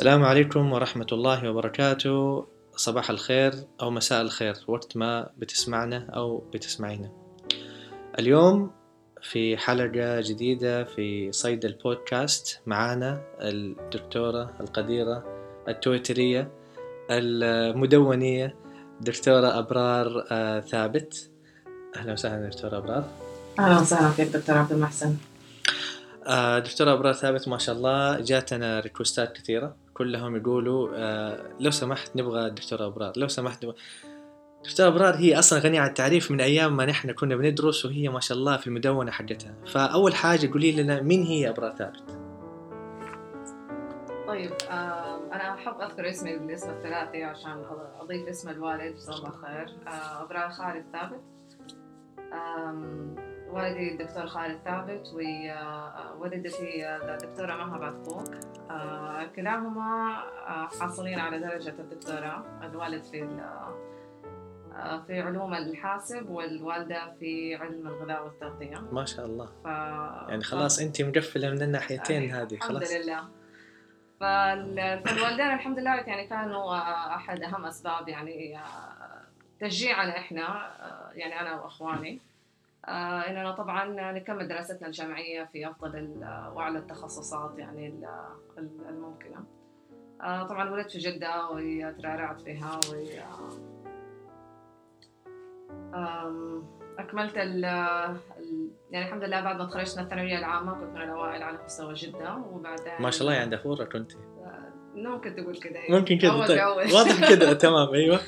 السلام عليكم ورحمة الله وبركاته. صباح الخير أو مساء الخير وقت ما بتسمعنا أو بتسمعينا. اليوم في حلقة جديدة في صيد البودكاست. معانا الدكتورة القديرة التويترية المدونية دكتورة أبرار آه، ثابت. أهلا وسهلا دكتورة أبرار. أهلا وسهلا فيك دكتور عبد المحسن. آه، دكتورة أبرار ثابت ما شاء الله جاتنا ريكوستات كثيرة. كلهم يقولوا آه، لو سمحت نبغى الدكتورة أبرار. لو سمحت نبغى دكتورة أبرار هي أصلا غنية عن التعريف من أيام ما نحن كنا بندرس وهي ما شاء الله في المدونة حقتها. فأول حاجة قولي لنا مين هي أبرار ثابت؟ طيب آم، أنا أحب أذكر اسمي بالاسم الثلاثي عشان أضيف اسم الوالد جزاه الله خير. آه، أبرار خالد ثابت. والدي الدكتور خالد ثابت ووالدتي الدكتورة مها بعثقوق آه، كلاهما آه، حاصلين على درجة الدكتوراه. الوالد في آه، في علوم الحاسب والوالدة في علم الغذاء والتغذية. ما شاء الله. ف... يعني خلاص أنت مقفلة من الناحيتين أيوة، هذه الحمد خلاص. لله. فال- فالوالدين الحمد لله يعني كانوا آه، أحد أهم أسباب يعني آه، تشجيعنا إحنا آه، يعني أنا وأخواني. آه، إننا طبعا نكمل دراستنا الجامعية في أفضل وأعلى التخصصات يعني ال- ال- الممكنة. آه، طبعا ولدت في جدة وترعرعت فيها و أكملت ال يعني الحمد لله بعد ما تخرجنا الثانوية العامة كنت من الأوائل على مستوى جدة وبعدين ما شاء الله يعني دحورة كنت ممكن تقول كذا ممكن أول طيب. واضح كذا تمام أيوه.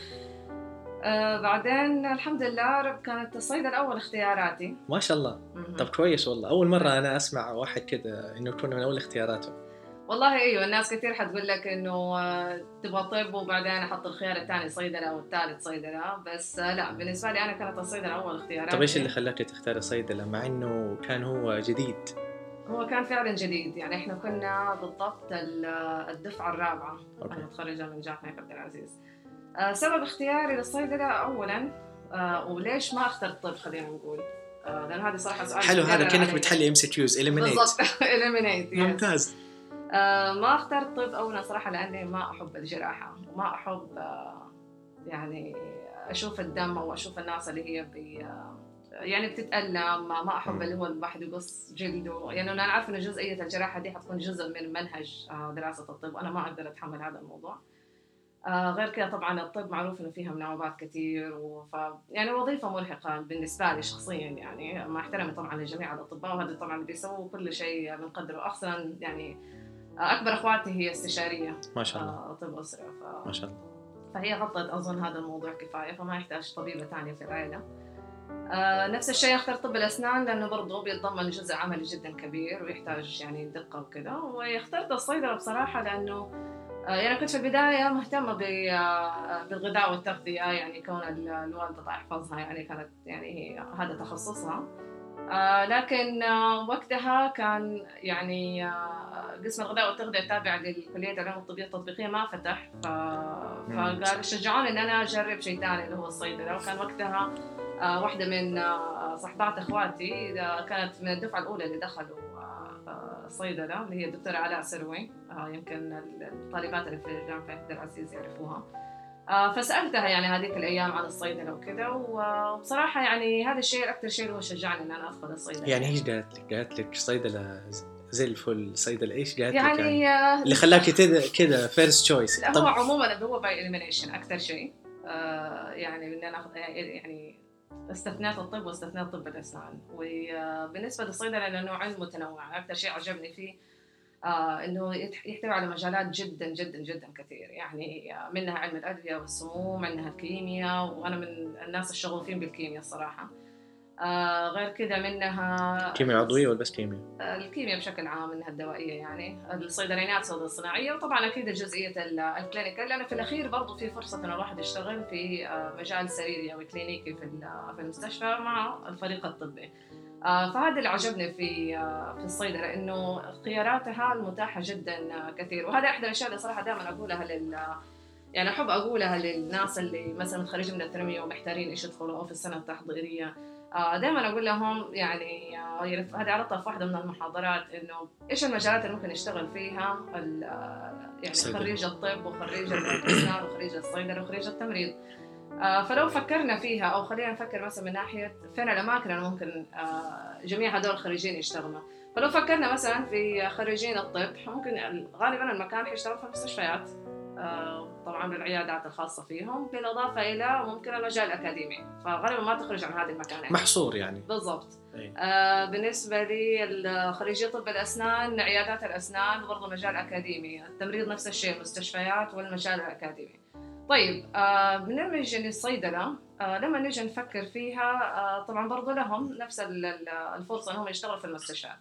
آه بعدين الحمد لله رب كانت الصيدلة أول اختياراتي. ما شاء الله. طب كويس والله. أول مرة أنا أسمع واحد كذا إنه يكون من أول اختياراته. والله أيوه الناس كثير حتقول لك إنه آه، تبغى طب وبعدين أحط الخيار الثاني صيدلة والثالث صيدلة بس آه لا بالنسبة لي أنا كانت الصيدلة أول اختياراتي. طب إيش اللي خلاك تختاري صيدلة مع إنه كان هو جديد؟ هو كان فعلا جديد. يعني إحنا كنا بالضبط ال- الدفعة الرابعة. أوكي. أنا متخرجة من جامعة عبد العزيز. سبب اختياري للصيدلة أولا آه وليش ما أخترت طب خلينا نقول آه لأن هذه صراحة سؤال حلو هذا كأنك. بتحلي MCQs eliminate بالضبط yes. ممتاز آه ما أخترت طب اولا صراحة لأني ما أحب الجراحة وما آه يعني أشوف الدم أو أشوف الناس اللي هي بي آه يعني بتتألم ما مم. اللي هو الواحد يقص جلده يعني أنا عارفه إن جزئية الجراحة دي حتكون جزء من منهج آه دراسة الطب وأنا ما أقدر أتحمل هذا الموضوع آه غير كذا طبعا الطب معروف إنه فيها مناوبات كثير وف يعني وظيفة مرهقة بالنسبة لي شخصيا يعني. مع احترامي طبعا لجميع الأطباء وهذا طبعا بيسووا كل شيء بنقدره. أصلا يعني أكبر أخواتي هي استشارية ما شاء الله. آه طب أسرة ف... ما شاء الله. فهي غطت أظن هذا الموضوع كفاية فما يحتاج طبيبة ثانية في العائله آه نفس الشيء اخترت طب الأسنان لأنه برضه بيتضمن جزء عملي جدا كبير ويحتاج يعني دقة وكذا. واخترت الصيدلة بصراحة لأنه يعني كنت في البداية مهتمة ب- آه، بالغذاء والتغذية يعني كون ال- الوالدة الله يحفظها يعني كانت يعني هي هذا تخصصها آه لكن آه وقتها كان يعني آه قسم الغذاء والتغذية التابع لكلية العلوم الطبية التطبيقية ما فتح. فقال شجعوني إن أنا أجرب شيء ثاني اللي هو الصيدله وكان وقتها آه واحدة من آه صحبات إخواتي آه كانت من الدفعة الأولى اللي دخلوا الصيدله اللي هي الدكتوره علاء سروي آه يمكن الطالبات اللي في جامعة عبد العزيز يعرفوها. آه فسألتها يعني هذيك الأيام عن الصيدلة وكذا وبصراحة يعني هذا الشيء أكثر شيء اللي هو شجعني إن أنا ادخل الصيدلة. يعني إيش قالت لك؟ قالت لك صيدلة زي الفل صيدلة إيش قالت لك يعني؟ يعني؟ آه، اللي خلاك كذا كذا first choice هو عموما هو by elimination أكثر شيء. آه يعني إن أنا يعني استثنيت الطب واستثنيت طب الاسنان وبالنسبة للصيدلة لأنه علم متنوع أكثر شيء عجبني فيه آه إنه يحتوي على مجالات جدا جدا جدا كثير. يعني آه، منها علم الأدوية والسموم منها الكيمياء وأنا من الناس الشغوفين بالكيمياء الصراحة. آه غير كذا منها كيمياء عضوية ولا بس كيمياء؟ الكيمياء بشكل عام منها الدوائية يعني. الصيدليات الصيدله الصناعية وطبعا أكيد جزئيه ال- clinical لأنه في الأخير برضو في فرصة إن الواحد يشتغل في آه، مجال سريري أو كلينيكي في في المستشفى مع الفريق الطبي. آه، فهذا اللي عجبني في آه، في الصيدلة إنه خياراتها المتاحه جدا آه، كثير. وهذا أحد الأشياء اللي صراحة دائما أقولها لل يعني أحب أقولها للناس اللي مثلا متخرجين من الثانويه ومحتارين إيش يدخلوا أو في السنة التحضيرية. دائما أقول لهم يعني آه، يعني هذه عرضتها في واحدة من المحاضرات إنه إيش المجالات اللي ممكن يشتغل فيها؟ آه، يعني. خريج الطب وخريج الاسنان وخريج الصيدلة وخريج التمريض. آه، فلو فكرنا فيها أو خلينا نفكر مثلا من ناحية فين الأماكن اللي ممكن آه، جميع هذول الخريجين يشتغلوا. فلو فكرنا مثلا في خريجين الطب ممكن غالبا المكان حيشتغل في المستشفيات. آه، طبعا بالعيادات الخاصة فيهم. بالإضافة إلى ممكن المجال الأكاديمي. فغالبا ما تخرج عن هذه المكانين محصور يعني. بالضبط. أي. آه بالنسبة لي خريجي طب الأسنان عيادات الأسنان برضه مجال أكاديمي. التمريض نفس الشيء المستشفيات والمجال الأكاديمي. طيب آه بنرجع نجي للصيدلة آه لما نجي نفكر فيها آه طبعا برضه لهم نفس ال- ال- الفرصة أنهم يشتغلوا في المستشفيات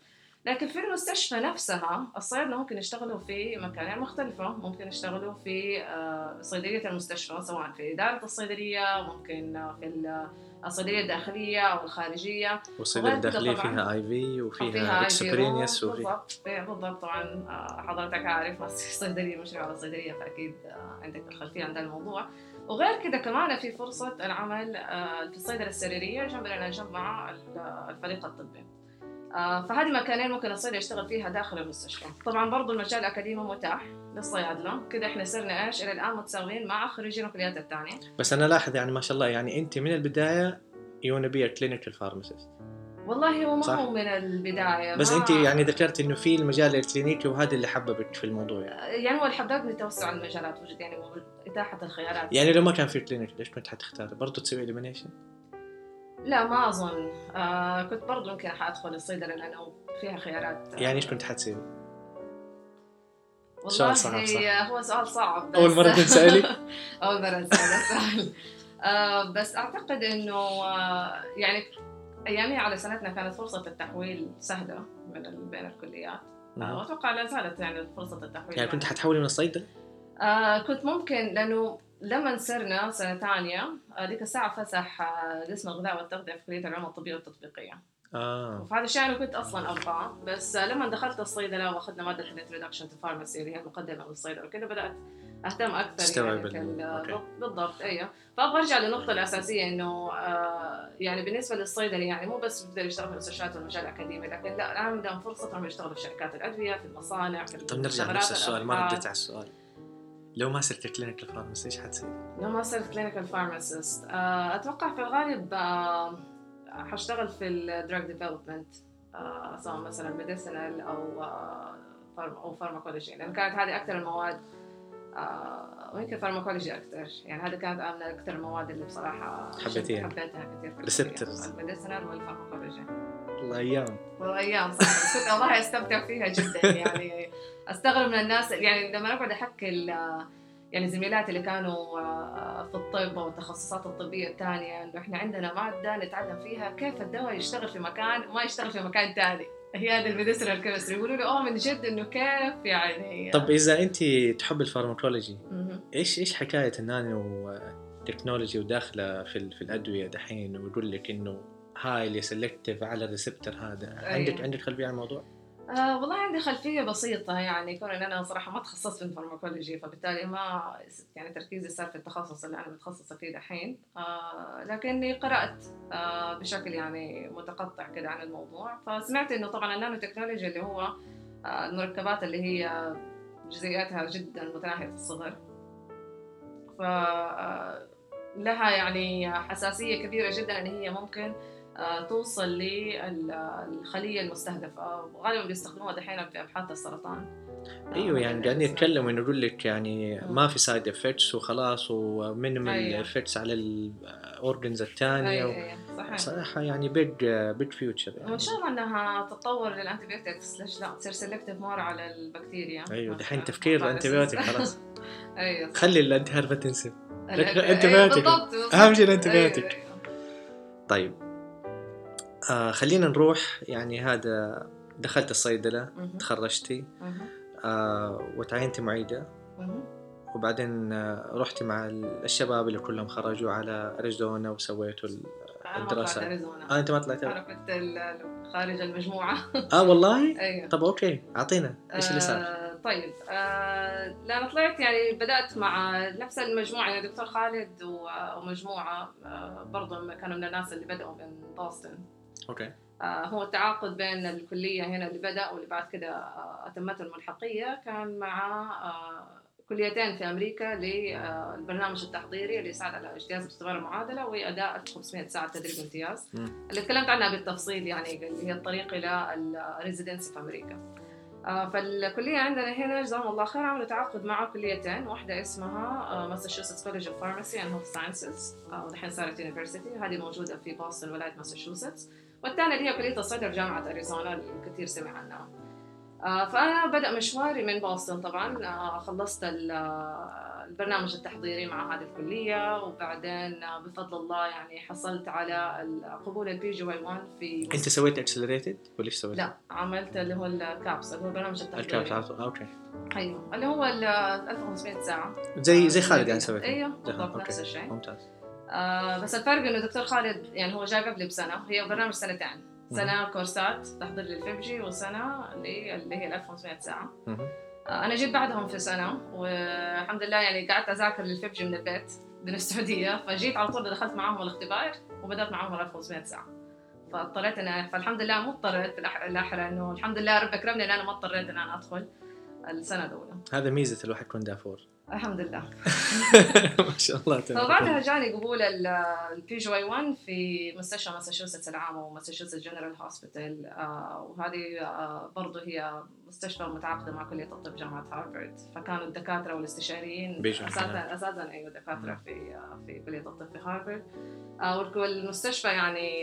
لكن في المستشفى نفسها الصيادلة ممكن يشتغلوا في مكانين مختلفة ممكن يشتغلوا في آه، صيدلية المستشفى سواء في إدارة الصيدلية ممكن آه، في ال- الصيدلية الداخلية أو الخارجية والصيدلة وغير كده الداخلية طبعاً. فيها آي في وفيها وفيها اكسبرينيس IVO. وفي بالضبط إيه، بالضبط طبعا آه، حضرتك عارف صيدلية مشرفة على صيدلية فأكيد آه، عندك الخلفية عن الموضوع وغير كده كمان في فرصة العمل آه، في الصيدلة السريرية جنب جنب مع ال- الفريق الطبي آه، فهذه مكانين ممكن الصيدلي يشتغل فيها داخل المستشفى. طبعا برضو المجال الأكاديمي متاح للصيادلة. كده إحنا صرنا إيش؟ إلى الآن متساويين مع خريجين الكليات الثانية. بس أنا لاحظ يعني ما شاء الله يعني أنت من البداية you be clinical pharmacist والله هو ما صح. هو من البداية بس أنت يعني ذكرت إنه في المجال الكلينيكي وهذا اللي حببك في الموضوع يعني. يعني هو اللي حببني توسع المجالات وجد يعني إتاحة الخيارات. يعني لو ما كان في clinic ليش كنت حتختار برضه تسوي elimination لا ما أظن. آه كنت برضو يمكن حادخل الصيدلة لأنه فيها خيارات. يعني إيش كنت حتسوي؟ والله سؤال صعب، صح؟ هو سؤال صعب بس أول مرة تتسألي؟ أول مرة سؤال آه بس أعتقد إنه آه يعني أيامي على سنتنا كانت فرصة التحويل سهلة ال- بين الكليات. واتوقع لا زالت يعني فرصة التحويل يعني كنت حتحولي من الصيدلة؟ آه كنت ممكن لأنه لما صرنا سنة ثانية آه، ذيك الساعة فسح آه، قسم الغذاء والتغذية في كلية العلوم الطبية والتطبيقية آه فهذا الشيء أنا كنت أصلا أبغاه بس لما دخلت الصيدلة وأخذنا مادة ال introduction to pharmacy اللي هي المقدمة للصيدله وكذا بدأت أهتم أكثر يعني. بالضبط أيوه فأبغى أرجع للنقطة الأساسية إنه آه يعني بالنسبة للصيدلي يعني مو بس بيقدر يشتغل في المستشفيات والمجال الأكاديمي لكن لا الان عندهم فرصة انهم يشتغلوا في شركات الأدوية في المصانع في طب نرجع لنفس السؤال ما. رديت على السؤال لو ما صرت clinical pharmacy إيش حتسوي؟ لما صرت clinical pharmacist أتوقع في الغالب آه، حاشتغل في ال drug development سواء مثلا medicinal أو آه، pharm أو pharmacology لأن كانت هذه أكثر المواد آه، ويمكن pharmacology أكثر يعني هذه كانت من أكثر المواد اللي بصراحة حبيتيها. حبيتها كثير Receptors. ال medicinal وال pharmacology الله أيام والأيام صح. بس كنت والله استمتع فيها جدا. يعني أستغرب من الناس يعني لما أقعد أحكي يعني زميلاتي اللي كانوا آه، في الطب أو التخصصات الطبية الثانية إنه إحنا عندنا ماده نتعلم فيها كيف الدواء يشتغل في مكان وما يشتغل في مكان ثاني هي هذه ال medicinal chemistry. يقولوا لي أوه من جد إنه كيف؟ يعني طب إذا أنت تحب ال pharmacology. إيش إيش حكاية النانو تكنولوجي وداخلة في في الأدوية دحين؟ ويقول لك إنه highly selective على ال receptor هذا عندك أيوة. عندك خلفية عن الموضوع؟ آه والله عندي خلفية بسيطة يعني كون إن أنا صراحة ما تخصصت في ال pharmacology فبالتالي ما يعني تركيزي صار في التخصص اللي أنا متخصصة فيه دحين آه لكني قرأت آه بشكل يعني متقطع كده عن الموضوع فسمعت إنه طبعا النانو تكنولوجي اللي هو آه المركبات اللي هي جزيئاتها جدا متناهية الصغر ف آه، لها يعني حساسية كبيرة جدا إن هي ممكن توصل للخلية المستهدفة غالبا بيستخدموها دحين في أبحاث السرطان أيوه آه، يعني قاعدين يتكلموا إنه يقول لك يعني. ما في side effects وخلاص و minimal أيوة. effects على ال organs الثانية أيوة أيوة صحيح صراحة يعني بيج بيج فيوتشر وإن شاء الله إنها تتطور للأنتيبيوتكس ليش لا تصير سيلكتيف مور على البكتيريا أيوه. دحين تفكير فارس. الانتيبيوتيك خلاص أيوة خلي الانتي. أيوة، بالضبط، بالضبط. أهم شيء الأنتيبيوتيك. أيوة، أيوة. طيب آه خلينا نروح يعني هذا دخلت الصيدلة مهم. تخرجتي مهم. آه وتعينتي معيدة. مهم. وبعدين آه رحتي مع الشباب اللي كلهم خرجوا على أريزونا وسويتوا ال... أنا ما أريزونا. آه أنت ما طلعت أنا كنت خارج المجموعة. آه والله؟ أيوة. طب okay أعطينا. إيش اللي صار؟ آه، طيب. آه لما طلعت يعني بدأت مع نفس المجموعة يعني دكتور خالد ومجموعة آه برضه كانوا من الناس اللي بدأوا من بوسطن. okay. آه هو التعاقد بين الكلية هنا اللي بدأ واللي بعد كده آه اتمته الملحقية كان مع آه كليتين في أمريكا للبرنامج التحضيري اللي يساعد على اجتياز باختبار المعادلة واداء 1500 ساعة تدريب امتياز. اللي تكلمت عنها بالتفصيل يعني اللي هي الطريق إلى ال residency في أمريكا. آه، فالكلية عندنا هنا جزاهم الله خير عملوا تعاقد مع كليتين واحدة اسمها Massachusetts College of Pharmacy and Health Sciences ودحين صارت university هذه موجودة في بوسطن ولاية ماساتشوستس والثانية اللي هي كلية الصيدلة جامعة أريزونا اللي كثير سمع عنها. آه، فأنا بدأ مشواري من بوسطن طبعا. آه، خلصت آه، البرنامج التحضيري مع هذه الكلية وبعدين بفضل الله يعني حصلت على قبول ال PGY 1 في أنت سويت accelerated ولا إيش سويت؟ لا عملت اللي هو ال CAPS اللي هو البرنامج التحضيري. ال CAPS okay. أيوه اللي هو ال 1500 ساعة زي زي خالد يعني سويت أيوه بالضبط. نفس الشيء. ممتاز. آه بس الفرق إنه دكتور خالد يعني هو جاي قبلي بسنة هي برنامج سنتين سنة كورسات تحضير لل FPGEE وسنة اللي اللي هي ال 1500 ساعة. مهم. آه أنا جيت بعدهم في سنة والحمد لله يعني قعدت أذاكر لل FPGEE من البيت من السعودية. فجيت على طول دخلت معاهم الاختبار وبدأت معاهم ال 1500 ساعة. فاضطريت أنا فالحمد لله مو اضطريت الاحرى إنه الحمد لله رب اكرمني إن أنا ما اضطريت إن أنا أدخل السنة الأولى. هذا ميزة الواحد يكون دافور. الحمد لله. ما شاء الله تبارك فبعدها. جاني قبول ال PGY 1 في مستشفى ماساتشوستس العامة و Massachusetts General Hospital وهذه آه، برضه هي مستشفى متعاقدة مع كلية الطب جامعة هارفارد. فكانوا الدكاترة والاستشاريين أساسا. أساسا أيوة دكاترة في آه، في كلية الطب في هارفارد. آه، والمستشفى يعني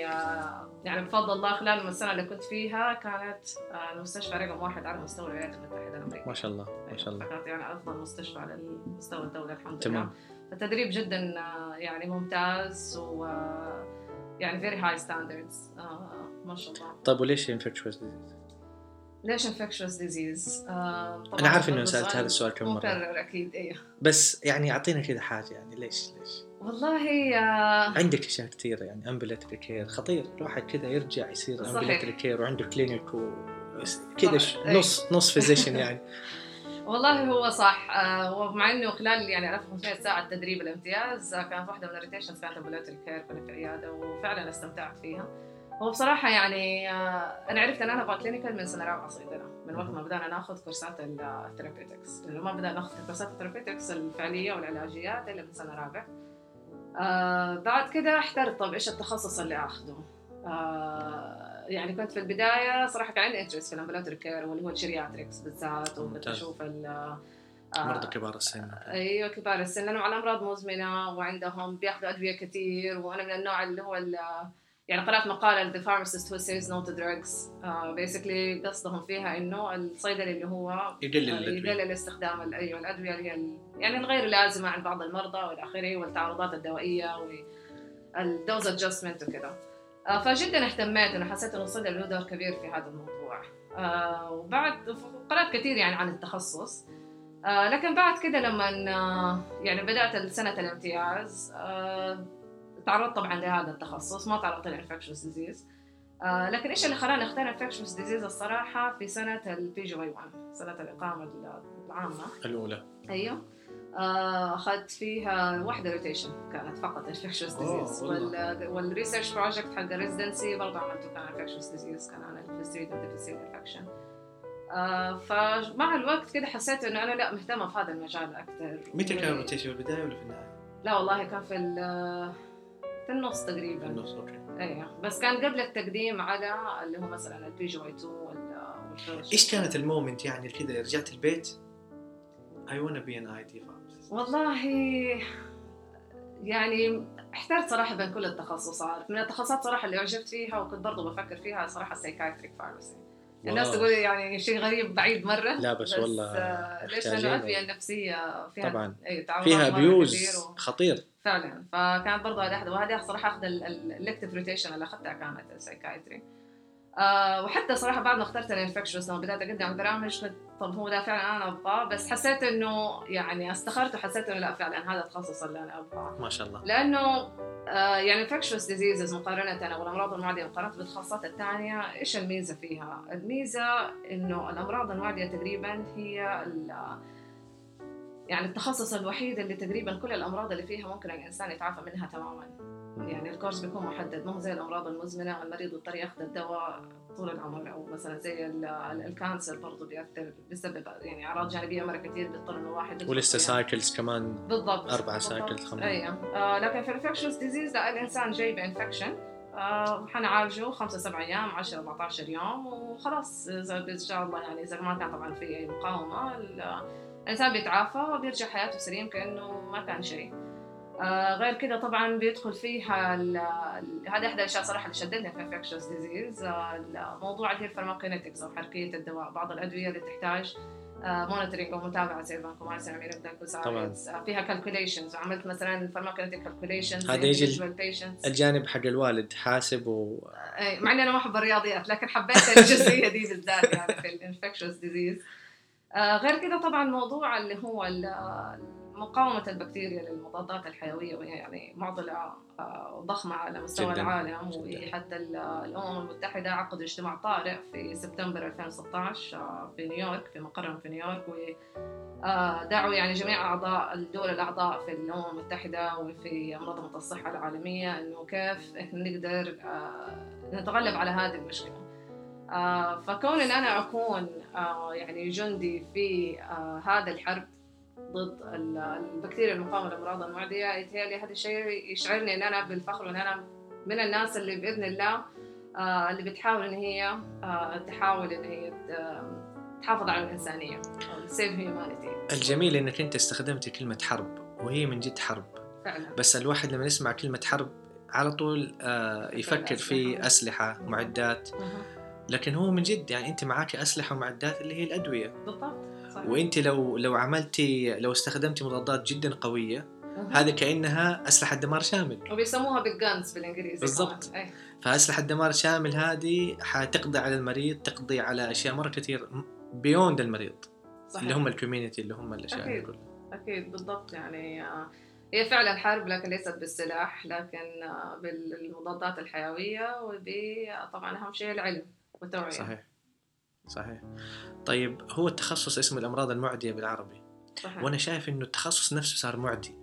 يعني بفضل الله خلال السنة اللي كنت فيها كانت المستشفى رقم واحد على مستوى الولايات المتحدة الأمريكية. ما شاء الله ما شاء الله. كانت يعني أفضل مستشفى على مستوى الدولة الحمد تمام. لله التدريب جدا آه، يعني ممتاز و آه، يعني very high standards ما شاء الله طيب وليش infectious disease؟ ليش infectious disease؟ أنا عارف إنه سألت هذا السؤال كم. مكرر أكيد أيوه بس يعني اعطينا كذا حاجة يعني ليش ليش؟ والله آه، عندك أشياء كثيرة يعني ambulatory care خطير الواحد كذا يرجع يصير صحيح. ambulatory care وعنده clinic و كذا. نص نص physician يعني والله هو صح. آه، ومع إنه خلال يعني 1500 ساعة تدريب الامتياز آه، كانت واحدة من ال rotations كانت ambulatory care في العياده وفعلا استمتعت فيها. هو بصراحة يعني آه، أنا عرفت أن أنا أبغى clinical من سنة رابعة صيدلة من وقت ما بدأنا ناخذ كورسات ال therapeutics لأنه ما بدأنا ناخذ كورسات ال therapeutics الفعلية والعلاجيات إلا من سنة رابعة. آه بعد كده احترت طب إيش التخصص اللي أخذه آه يعني كنت في البداية صراحة كان عندي interest في ال ambulatory care واللي هو ال geriatrics بالذات وكنت ال آه، مرضى كبار السن. أيوه كبار السن لانهم على أمراض مزمنة وعندهم بياخذوا أدوية كثير وأنا من النوع اللي هو يعني قرأت مقالة The pharmacist who says no to drugs. uh, basically قصدهم فيها إنه الصيدلي اللي هو يقلل الأدوية. يقلل استخدام أيوه الأدوية اللي هي يعني الغير لازمة عند بعض المرضى والى آخره والتعارضات الدوائية والدوز ادجستمنت وكذا. آه، فجدا اهتميت أنا حسيت إنه الصيدلي له دور كبير في هذا الموضوع. آه، وبعد قرأت كثير يعني عن التخصص. آه لكن بعد كده لما آه يعني بدأت سنة الامتياز آه تعرضت طبعا لهذا التخصص ما تعرضت لل infectious disease. آه لكن إيش اللي خلاني أختار infectious disease الصراحة في سنة ال PGY 1 سنة الإقامة العامة. الأولى. أيوه. آه، أخذت فيها واحدة rotation كانت فقط infectious disease. وال research project حق ال residency برضه عملته كان infectious disease كان عن ال Clostridium difficile infection آه فمع الوقت كده حسيت إنه أنا لا مهتمة في هذا المجال أكثر متى كان ال rotation في البداية ولا في النهاية؟ لا والله كان في في النص تقريبا. في النص okay. أيوه بس كان قبل التقديم على اللي هو مثلا ال PGY 2 وال وال first. إيش كانت ال moment يعني كذا رجعت البيت؟ I wanna be an ID والله يعني احترت صراحة بين كل التخصصات. من التخصصات صراحة اللي أعجبت فيها وكنت برضو بفكر فيها صراحة ال psychiatric pharmacy الناس wow. تقول يعني شيء غريب بعيد مرة. لا بس والله آه، ليش لأنه الادويه النفسية؟ فيها طبعا. تعارضات فيها abuse كثير و- خطير. فعلا. فكانت برضه هذه واحدة وهذه صراحة أخذ ال elective rotation اللي أخذتها كانت ال psychiatry آه وحتى صراحة بعد ما اخترت ال infectious لما بدأت أقدم على البرامج قلت طب هو ده فعلا أنا أبغاه؟ بس حسيت إنه يعني استخرت وحسيت إنه لا فعلا هذا التخصص اللي أنا أبغاه. ما شاء الله. لأنه آه يعني infectious diseases مقارنة أو الأمراض المعدية مقارنة بالتخصصات الثانية إيش الميزة فيها؟ الميزة إنه الأمراض المعدية تقريبا هي يعني التخصص الوحيد اللي تقريبا كل الأمراض اللي فيها ممكن الإنسان يتعافى منها تماما. يعني ال course بيكون محدد. مو زي الأمراض المزمنة المريض يضطر ياخذ الدواء طول العمر أو مثلا زي ال- ال- ال cancer برضه بيأثر بيسبب يعني أعراض جانبية مرة كثير بيضطر الواحد يدخل ولسه. cycles كمان بالضبط. بالضبط. cycles خمسة. أيوه. آه لكن في ال infectious disease لا الإنسان جاي ب infection آه حنعالجه خمسة سبع أيام 10 14 يوم وخلاص إذا إن شاء الله يعني إذا ما كان طبعا في أي مقاومة ال- الإنسان بيتعافى وبيرجع حياته سليم كأنه ما كان شيء. آه غير كده طبعا بيدخل فيها هذه إحدى الأشياء صراحة اللي شدتني في infectious disease الموضوع اللي هي ال pharmacokinetics أو حركية الدواء بعض الأدوية اللي تحتاج monitoring أو متابعة زي الفانكومايسين اميريك طبعاً. فيها calculations عملت مثلا pharmacokinetic calculations هذا يجي الجانب حق الوالد حاسب و اي مع إني أنا ما أحب الرياضيات لكن حبيت الجزئية دي بالذات يعني في ال infectious disease غير كده طبعا موضوع اللي هو مقاومة البكتيريا للمضادات الحيوية وهي يعني معضلة آه، ضخمة على مستوى جداً. العالم جداً. وحتى ال- الأمم المتحدة عقدوا اجتماع طارئ في سبتمبر 2016 آه، في نيويورك في مقرهم في نيويورك ودعوا يعني جميع أعضاء الدول الأعضاء في الأمم المتحدة وفي منظمة الصحة العالمية إنه كيف إحنا نقدر آه، نتغلب على هذه المشكلة. آه، فكون إن أنا أكون آه، يعني جندي في آه، هذا الحرب ضد ال- البكتيريا المقاومة للأمراض المعدية يتهيألي هذا الشيء يشعرني إن أنا بالفخر وإن أنا من الناس اللي بإذن الله آه، اللي بتحاول إن هي آه، تحاول إن هي تحافظ على الإنسانية أو سيف هيومانيتي الجميل إنك أنت استخدمتي كلمة حرب وهي من جد حرب. فعلا. بس الواحد لما يسمع كلمة حرب على طول آه يفكر في. أسلحة معدات. لكن هو من جد يعني أنت معك أسلحة ومعدات اللي هي الأدوية. بالضبط. وأنت لو لو عملتي لو استخدمتي مضادات جدا قوية مهم. هذه كأنها أسلحة دمار شامل وبيسموها بال guns بالإنجليزي بالضبط. إيه. فأسلحة دمار شامل هذه حتقضي على المريض تقضي على أشياء مرة كثير beyond المريض صحيح. اللي هم ال community اللي هم الأشياء أكيد. هذه كلها أكيد بالضبط يعني آه، هي فعلا حرب لكن ليست بالسلاح لكن آه، بالمضادات الحيوية وطبعا أهم شيء العلم والتوعية صحيح صحيح. طيب هو التخصص اسمه الأمراض المعدية بالعربي. صحيح. وأنا شايف إنه التخصص نفسه صار معدي.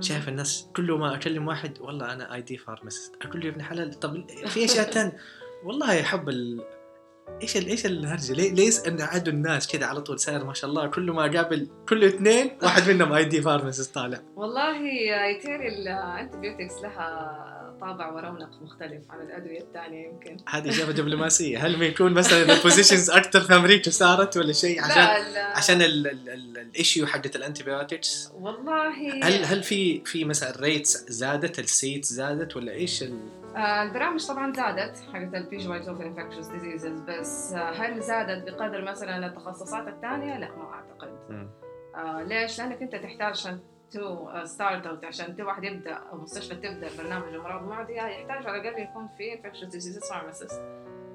شايف الناس كل ما أكلم واحد والله أنا ID pharmacist. أقول له يا ابن حلال طب في أشياء تانية؟ والله احب ال... إيش ال... إيش الهرجة؟ ليه ليش أن عدوا الناس كذا على طول صاير ما شاء الله كل ما أقابل كل اثنين واحد منهم ID pharmacist طالع. والله يتهيألي ال antibiotics لها طابع ورونق مختلف عن الأدوية الثانية يمكن. هذه إجابة دبلوماسية. هل بيكون مثلا ال positions أكثر في أمريكا صارت ولا شيء؟ عشان لا. لا عشان ال issue حقت ال antibiotics والله. هل هل في في مثلا ال rates زادت؟ ال seats زادت ولا إيش ال... آه، البرامج طبعا زادت حقت ال PGY2 infectious diseases بس آه، هل زادت بقدر مثلا التخصصات الثانية؟ لا ما أعتقد. آه ليش؟ لأنك أنت تحتاج عشان to start out عشان تو واحد يبدأ أو مستشفى تبدأ برنامج امراض معديه يحتاج على الأقل يكون في infectious diseases pharmacist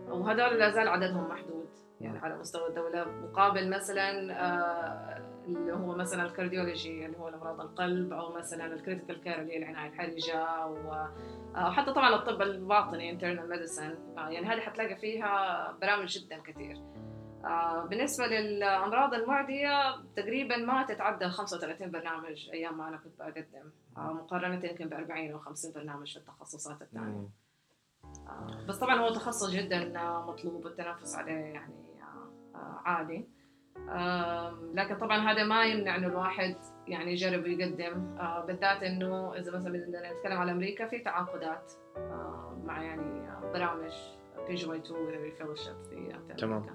وهذول لا زال عددهم محدود يعني على مستوى الدولة. مقابل مثلا آه اللي هو مثلا ال cardiology اللي هو امراض القلب أو مثلا ال critical care اللي هي العناية الحرجة أو آه، وحتى طبعا الطب الباطني internal medicine. آه، يعني هذه حتلاقي فيها برامج جدا كثير. بالنسبة للأمراض المعدية تقريبا ما تتعدى 35 برنامج أيام ما أنا كنت بقدم. آه، مقارنة يمكن ب 40 أو 50 برنامج في التخصصات الثانية. آه، بس طبعا هو تخصص جدا آه، مطلوب والتنافس عليه يعني آه، آه، عالي. لكن طبعا هذا ما يمنع انه الواحد يعني يجرب ويقدم. آه، بالذات إنه إذا مثلا بدنا نتكلم على أمريكا في تعاقدات آه، مع يعني آه، برامج PGY 2 fellowship في في تمام.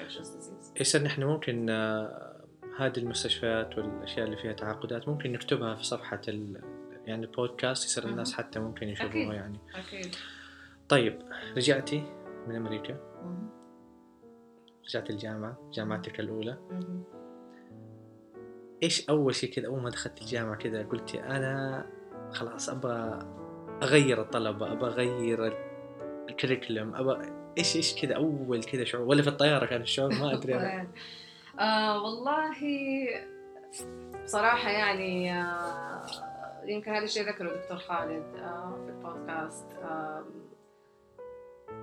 Infectious disease. يصير نحن ممكن آه، هذه المستشفيات والأشياء اللي فيها تعاقدات ممكن نكتبها في صفحة ال... يعني البودكاست يصير. الناس حتى ممكن. يشوفوها يعني أكيد طيب رجعتي من أمريكا مهم. رجعت الجامعة جامعتك الأولى مهم. إيش أول شيء كذا أول ما دخلت الجامعة كذا قلتي أنا خلاص أبغى أغير الطلبة أبغى أغير الكريكولم أبغى إيش إيش كذا أول كذا شعور؟ ولا في الطيارة كان الشعور؟ ما أدري. آه والله بصراحة يعني آه يمكن هذا الشيء ذكره الدكتور خالد آه في البودكاست. آه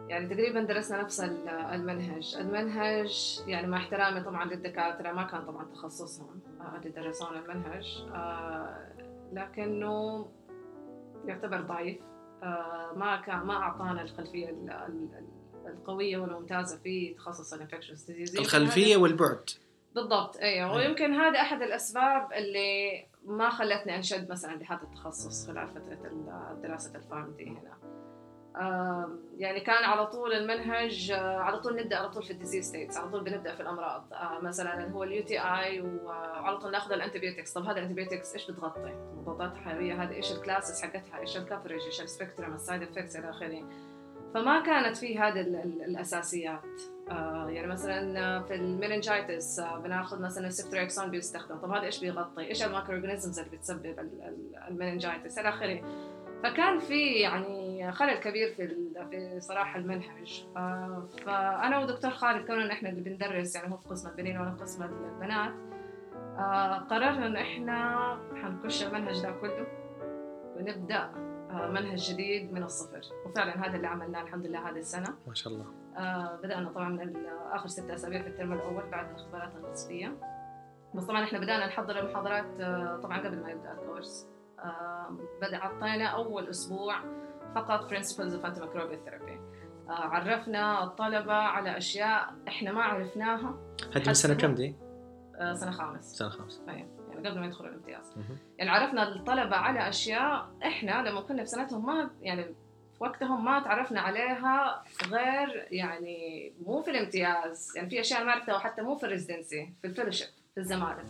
يعني تقريبا درسنا نفس ال- المنهج. المنهج يعني مع احترامي طبعا للدكاترة ما كان طبعا تخصصهم آه، اللي درسونا المنهج. آه، لكنه يعتبر ضعيف. آه، ما كان ما أعطانا الخلفية ال- ال- القوية والممتازة في تخصص ال infectious disease الخلفية والبعد بالضبط أيوه. ويمكن هذا أحد الأسباب اللي ما خلتني أنشد مثلا لهذا التخصص خلال فترة دراسة ال PharmD هنا يعني كان على طول المنهج آه، على طول نبدأ على طول في ال disease states على طول بنبدأ في الأمراض آه، مثلا هو ال UTI وعلى طول ناخذ ال antibiotics طب هذا ال antibiotics إيش بتغطي؟ المضادات الحيوية هذه إيش ال classes حقتها؟ إيش ال coverage؟ إيش ال spectrum؟ ال side effects إلى آخره فما كانت في ال- الأساسيات. آه، يعني مثلا في ال meningitis آه، بناخذ مثلا ال ceftriaxone بيستخدم. طب هذا إيش بيغطي؟ إيش ال microorganisms اللي بتسبب ال- ال- ال meningitis إلى آخره. فكان في يعني خلل كبير في في صراحة المنهج. آه، فأنا ودكتور خالد كوننا إحنا اللي بندرس يعني هو في قسم البنين وأنا في قسم البنات آه، قررنا انه إحنا حنكش المنهج ده كله ونبدأ. منهج جديد من الصفر. وفعلا هذا اللي عملناه الحمد لله هذه السنة. ما شاء الله. آه، بدأنا طبعا من آخر ستة أسابيع في الترم الأول بعد الاختبارات النصفية. بس طبعا إحنا بدأنا نحضر المحاضرات آه، طبعا قبل ما يبدأ الكورس. آه، بدأ عطينا أول أسبوع فقط Principles of Antimicrobial Therapy. آه، عرفنا الطلبة على أشياء إحنا ما عرفناها. هذه من سنة كم دي؟ آه، سنة خامس. سنة خامسة. يعني قبل ما يدخلوا الامتياز. يعني عرفنا الطلبة على أشياء إحنا لما كنا في سنتهم ما يعني في وقتهم ما تعرفنا عليها غير يعني مو في الامتياز يعني في أشياء ما عرفتها حتى مو في ال residency في ال fellowship في الزمالة.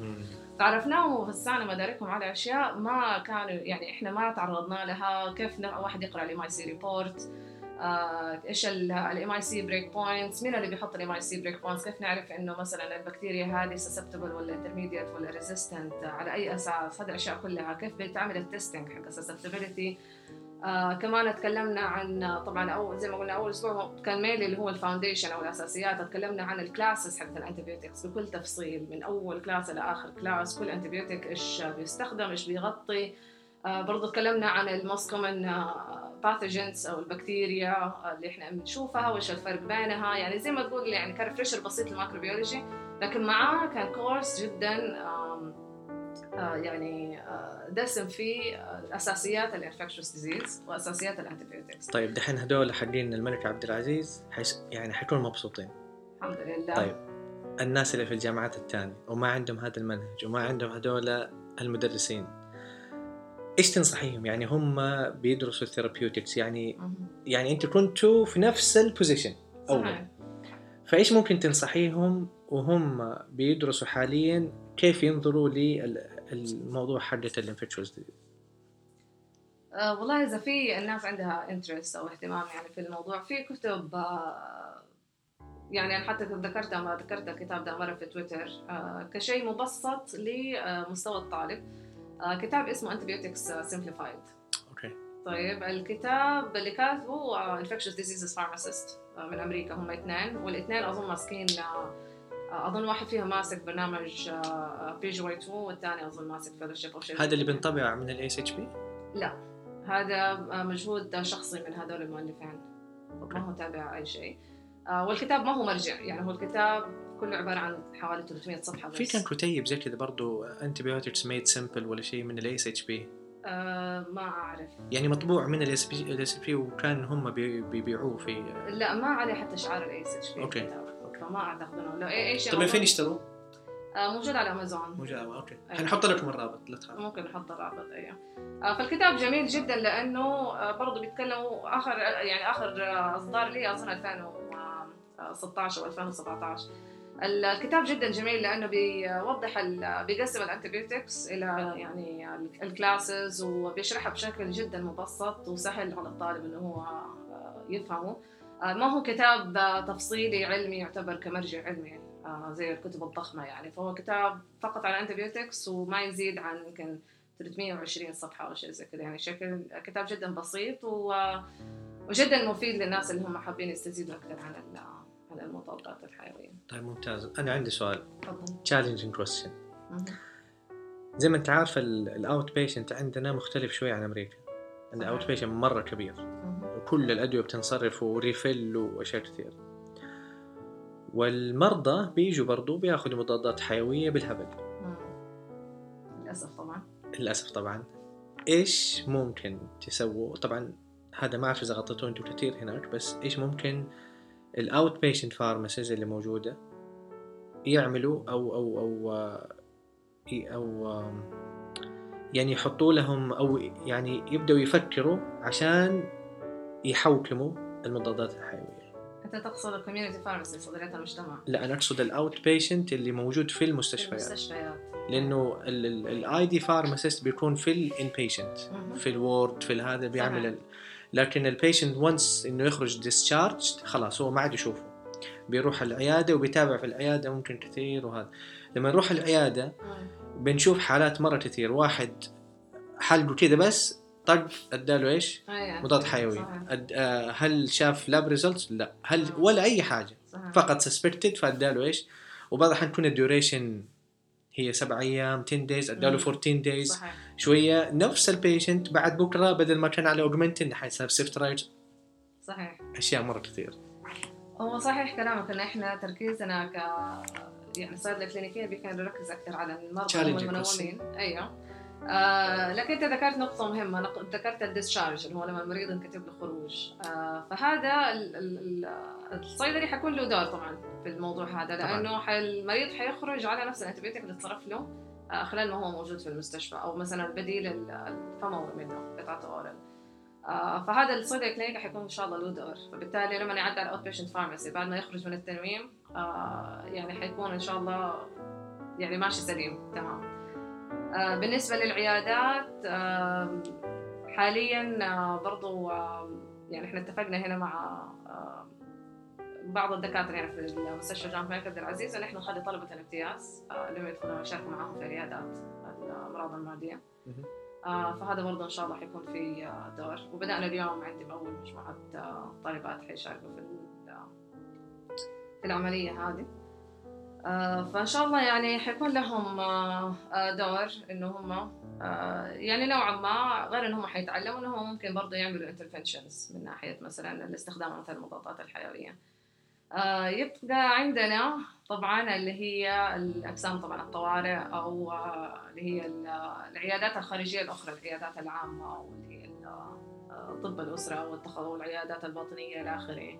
تعرفناهم ووسعنا مداركهم على أشياء ما كانوا يعني إحنا ما تعرضنا لها كيف واحد يقرأ ال MIC report إيش ال MIC breakpoints مين اللي بيحط ال MIC breakpoints كيف نعرف إنه مثلا البكتيريا هذه susceptible ولا intermediate ولا resistant على أي أساس؟ هذه الأشياء كلها. كيف بيتعمل ال testing حق السسبتبيليتي آه كمان تكلمنا عن طبعا اول زي ما قلنا أول أسبوع كان mainly اللي هو ال foundation أو الأساسيات. تكلمنا عن ال classes حقت ال antibiotics بكل تفصيل من أول class إلى آخر class كل antibiotic إيش بيستخدم؟ إيش بيغطي؟ آه برضو تكلمنا عن ال most common pathogens أو البكتيريا اللي إحنا بنشوفها وايش الفرق بينها؟ يعني زي ما تقول يعني كان refresher بسيط لل microbiology لكن معاه كان course جدا آه، يعني آه، دسم فيه آه، اساسيات ال infectious disease وأساسيات ال antibiotics طيب دحين هدول حقين الملك عبد العزيز حيس... يعني حيكونوا مبسوطين. الحمد لله. طيب الناس اللي في الجامعات الثانية وما عندهم هذا المنهج وما عندهم هدول المدرسين إيش تنصحيهم؟ يعني هم بيدرسوا ال therapeutics يعني. يعني أنتوا كنتوا في نفس ال position أول. صحيح. فإيش ممكن تنصحيهم وهم بيدرسوا حاليا؟ كيف ينظروا للموضوع حقة ال infectious D والله إذا في الناس عندها interest أو اهتمام يعني في الموضوع في كتب آه، يعني أنا حتى ذكرتها ما ذكرت الكتاب ده مرة في تويتر آه، كشيء مبسط لمستوى الطالب. كتاب اسمه Antibiotics Simplified okay. طيب الكتاب اللي كاتبه infectious diseases pharmacist من أمريكا هم اثنين. والاثنين أظن ماسكين آه، أظن واحد فيهم ماسك برنامج بيج واي 2 والثاني أظن ماسك فيلوشيب أو شيء هذا اللي. بنطبع من الاي اتش بي هذا مجهود شخصي من هذول المؤلفين. ما هو تابع أي شيء. آه، والكتاب ما هو مرجع. يعني هو الكتاب كله عبارة عن حوالي 300 صفحة بس. في كان كتيب زي كذا برضو انتبيوتكس ميد سمبل ولا شيء من الاي اتش بي ما أعرف. يعني مطبوع من الاس اتش بي وكان هم بي- بيبيعوه في لا ما عليه حتى شعار الاي اس اتش بي أوكي. فما اعتقد انه لو اي شيء طيب فين يشتروا؟ آه، موجود على أمازون. موجود okay. أيوة. حنحط لكم الرابط لا تخاف ممكن نحط الرابط أيوه. آه، فالكتاب جميل جدا لأنه آه، برضه بيتكلموا آخر يعني آخر إصدار لي اظن 2016 أو 2017 الكتاب جدا جميل لأنه بيوضح بيقسم ال antibiotics إلى يعني ال classes وبيشرحها بشكل جدا مبسط وسهل على الطالب إنه هو آه، يفهمه. آه، ما هو كتاب آه، تفصيلي علمي يعتبر كمرجع علمي زي الكتب الضخمة يعني. فهو كتاب فقط على ال antibiotics وما يزيد عن يمكن 320 صفحة أو شيء زي كذا. يعني شكل كتاب جدا بسيط وجدا مفيد للناس اللي هم حابين يستزيدوا أكثر عن عن المضادات الحيوية. طيب ممتاز. أنا عندي سؤال. question. مهم. زي ما أنت عارف ال outpatient عندنا مختلف شوي عن أمريكا. عندنا. outpatient مرة كبير. وكل الأدوية بتنصرف و refill وأشياء كثير. والمرضى بيجوا برضو بياخذوا مضادات حيوية بالهبل. للأسف طبعا. للأسف طبعا. إيش ممكن تسووا؟ طبعا هذا ما أعرف إذا غطيتوه أنتم كثير هناك بس إيش ممكن ال outpatient pharmacies اللي موجودة يعملوا أو أو أو آه، أو يعني يحطوا لهم أو يعني يبدأوا يفكروا عشان يحوكموا المضادات الحيوية أنت تقصد ال community pharmacy صيدليات المجتمع لا أنا أقصد ال outpatient اللي موجود في في المستشفيات المستشفيات لأنه ال ID pharmacist بيكون في ال inpatient. في ال ward في هذا بيعمل. لكن ال patient once إنه يخرج discharge خلاص هو ما عاد يشوفه بيروح العيادة وبيتابع في العيادة ممكن كثير وهذا لما نروح العيادة. بنشوف حالات مرة كثير واحد حلقه كذا بس طق أداله إيش؟ أي يعني. مضاد حيوي. أد... آه، هل شاف lab results؟ لا هل ولا أي حاجة صحيح. فقط suspected فأداله إيش؟ وبعض الأحيان تكون ال duration هي سبع أيام 10 days أداله مم. 14 days صحيح شوية نفس ال patient بعد بكرة بدل ما كان على Augmentin حيصير ceftri- صحيح. أشياء مرة كثير. هو صحيح كلامك إن إحنا تركيزنا ك يعني صيدله كلينيكية بيكون نركز أكثر على المرضى والمنومين أيوه. آه لكن أنت ذكرت نقطة مهمة نق- ذكرت ال discharge اللي هو لما المريض ينكتب له خروج. آه فهذا ال- ال- ال- الصيدلي حيكون له دور طبعا في الموضوع هذا. لأنه المريض حيخرج على نفس ال antibiotic اللي تصرف له خلال ما هو موجود في المستشفى أو مثلا البديل ال- الفموي منه قطعة oral آه فهذا الصيدلي كلينيكي حيكون إن شاء الله له دور. فبالتالي لما يعدي على ال outpatient pharmacy بعد ما يخرج من التنويم آه يعني حيكون إن شاء الله يعني ماشي سليم. تمام. آه بالنسبة للعيادات آه حاليا آه برضو آه يعني إحنا اتفقنا هنا مع آه بعض الدكاترة يعني في المستشفى جامعة الملك عبد العزيز ان إحنا نخلي طلبة الامتياز آه اللي يدخلوا يشاركوا معاهم في عيادات الأمراض المعدية. آه فهذا برضه إن شاء الله حيكون في آه دور. وبدأنا اليوم عندي بأول مجموعة طالبات حيشاركوا في في العملية هذه. فإن شاء الله يعني حيكون لهم دور إنه هم يعني نوعا ما غير انهم حيتعلموا انهم ممكن برضه يعملوا انترفنشنز من ناحية مثلا الاستخدام مثلا المضادات الحيوية. يبقى عندنا طبعا اللي هي الاقسام طبعا الطوارئ أو آه، اللي هي ال- العيادات الخارجية الأخرى العيادات العامة أو اللي هي آه، طب الأسرة والعيادات الباطنية إلى آخره.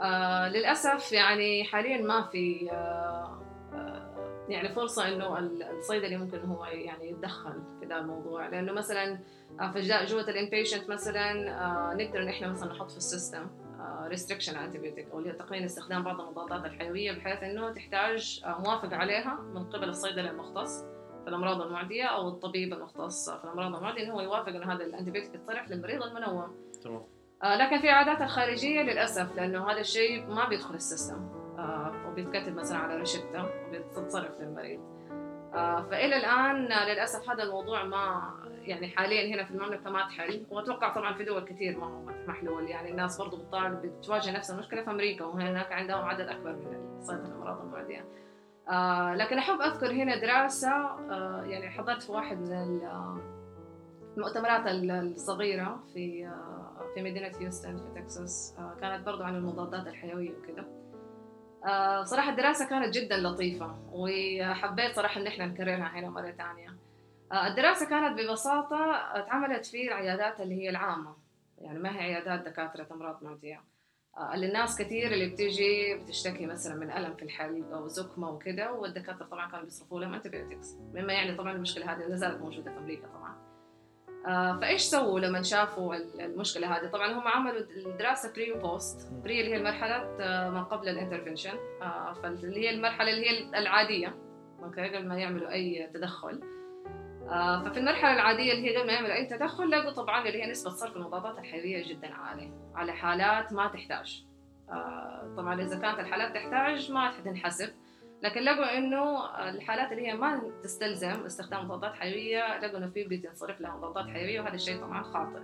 آه للأسف يعني حاليا ما في آه آه، يعني فرصة إنه ال- الصيدلي ممكن هو يعني يتدخل في ذا الموضوع لأنه مثلا آه، في جوة ال inpatient مثلا آه، نقدر إن إحنا مثلا نحط في ال system restriction antibiotic أو اللي هي تقنين استخدام بعض المضادات الحيوية بحيث إنه تحتاج آه، موافقه عليها من قبل الصيدلي المختص في الأمراض المعدية أو الطبيب المختص في الأمراض المعدية انه هو يوافق إنه هذا ال antibiotic يتصرف للمريض المنوم. تمام. آه، لكن في العيادات الخارجية للأسف لأنه هذا الشيء ما بيدخل ال system آه، وبيتكتب مثلا على روشته وبيتصرف للمريض. فإلى الآن آه، للأسف هذا الموضوع ما يعني حاليا هنا في المملكة ما اتحل. وأتوقع طبعا في دول كثير ما هو محلول. يعني الناس برضو بتطالب بتواجه نفس المشكلة في أمريكا وهناك عندهم عدد أكبر من صيدله الأمراض المعدية. آه لكن أحب أذكر هنا دراسة آه يعني حضرت في واحد من آه، المؤتمرات ال- الصغيرة في آه في مدينة هيوستن في تكساس. آه كانت برضو عن المضادات الحيوية وكذا آه صراحة الدراسة كانت جدا لطيفة وحبيت صراحة إن إحنا نكررها هنا مرة ثانية الدراسة كانت ببساطة اتعملت في العيادات اللي هي العامة. يعني ما هي عيادات دكاترة أمراض معدية آه، اللي الناس كثير اللي بتيجي بتشتكي مثلا من ألم في الحلق أو زكمة وكذا والدكاترة طبعا كانوا بيصرفوا لهم antibiotics مما يعني طبعا المشكلة هذه لا زالت موجودة في أمريكا طبعا. آه، فإيش سووا لما شافوا ال- المشكلة هذه؟ طبعا هم عملوا الدراسة pre و post، pre اللي هي المرحلة آه، ما قبل ال intervention فاللي هي المرحلة اللي هي العادية. okay قبل ما يعملوا أي تدخل. آه، ففي المرحلة العادية اللي هي قبل ما يعملوا أي تدخل لقوا طبعا اللي هي نسبة صرف المضادات الحيوية جدا عالية. على حالات ما تحتاج. آه، طبعا إذا كانت الحالات تحتاج ما تنحسب. لكن لقوا إنه الحالات اللي هي ما تستلزم استخدام مضادات حيوية لقوا إنه في بتنصرف لها مضادات حيوية وهذا الشيء طبعا خاطئ.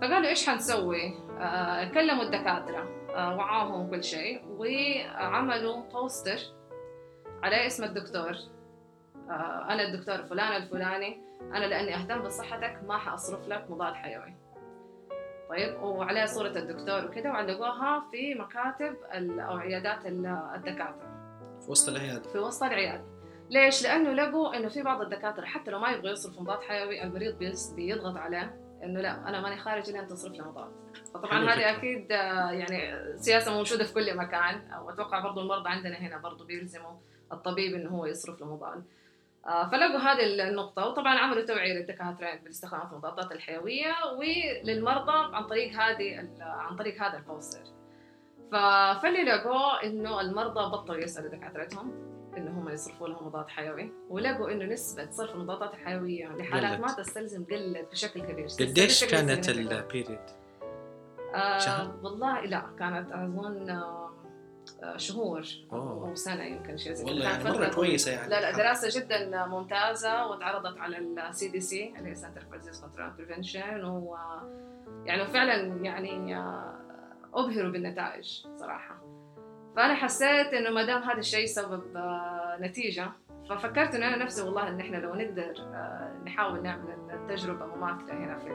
فقالوا إيش حنسوي؟ آه كلموا الدكاترة. آه وعاهم كل شيء. وعملوا بوستر على اسم الدكتور. آه أنا الدكتور فلان الفلاني أنا لأني أهتم بصحتك ما حأصرف لك مضاد حيوي. طيب وعليه صورة الدكتور وكذا وعلقوها في مكاتب أو عيادات الدكاترة. في وسط العيادة. في وسط العيادة. ليش؟ لأنه لقوا إنه في بعض الدكاترة حتى لو ما يبغوا يصرفوا مضاد حيوي المريض بيضغط عليه إنه لا أنا ماني خارج إلا أن تصرف لي مضاد. فطبعا هذه أكيد آه، يعني سياسة موجودة في كل مكان. وأتوقع برضو المرضى عندنا هنا برضو بيلزموا الطبيب إنه هو يصرف له مضاد. آه، فلقوا هذه النقطة وطبعا عملوا توعية للدكاترة باستخدام المضادات الحيوية وللمرضى عن طريق هذه عن طريق هذا البوستر فاللي لقوا إنه المرضى بطلوا يسألوا دكاترتهم إنه هم يصرفوا لهم مضاد حيوي ولقوا إنه نسبة صرف المضادات الحيوية لحالات ما تستلزم قلت بشكل كبير قديش كانت ال period؟ آه شهر؟ والله لا كانت أظن آه شهور أوه. أو سنة يمكن شيء زي والله يعني مرة كويسة يعني. لا لا دراسة جدا ممتازة وتعرضت على ال CDC اللي هي Center for Disease Control Prevention و يعني فعلا يعني أبهروا بالنتائج صراحة. فأنا حسيت إنه ما دام هذا الشيء سبب آه، نتيجة ففكرت إنه أنا نفسي والله إن إحنا لو نقدر آه، نحاول نعمل التجربة مماثلة هنا في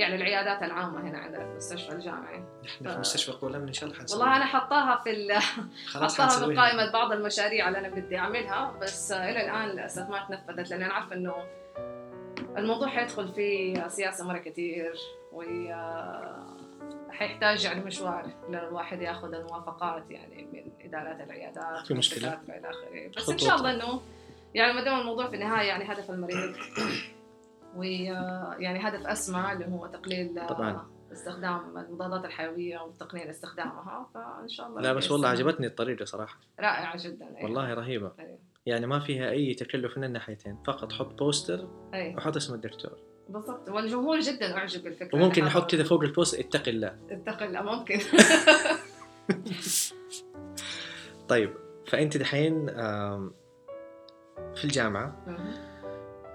يعني العيادات العامة هنا عندنا في المستشفى الجامعي نحن ف... في مستشفى قولة إن شاء الله حنسوي والله أنا حطاها في ال... حطاها في قائمة بعض المشاريع اللي أنا بدي أعملها بس إلى الآن للأسف ما تنفذت لأن أنا عارفة إنه الموضوع حيدخل فيه سياسة مرة كثير و حيحتاج يعني مشوار لأن الواحد ياخذ الموافقات يعني من إدارات العيادات في مشكلة. إلى آخره. بس إن شاء الله إنه يعني ما دام الموضوع في النهاية يعني هدف المريض. ويعني هدف اسمى اللي هو تقليل طبعا. استخدام المضادات الحيوية وتقنين استخدامها فإن شاء الله لا بس والله عجبتني الطريقة صراحة. رائعة جدا أيه. والله رهيبة. أيه. يعني ما فيها أي تكلف من الناحيتين فقط حط بوستر أيه. وحط اسم الدكتور. بالضبط. والجمهور جدا أعجب بالفكرة وممكن نحط كذا فوق البوست اتق الله اتق الله ممكن. طيب فأنت دحين في الجامعة.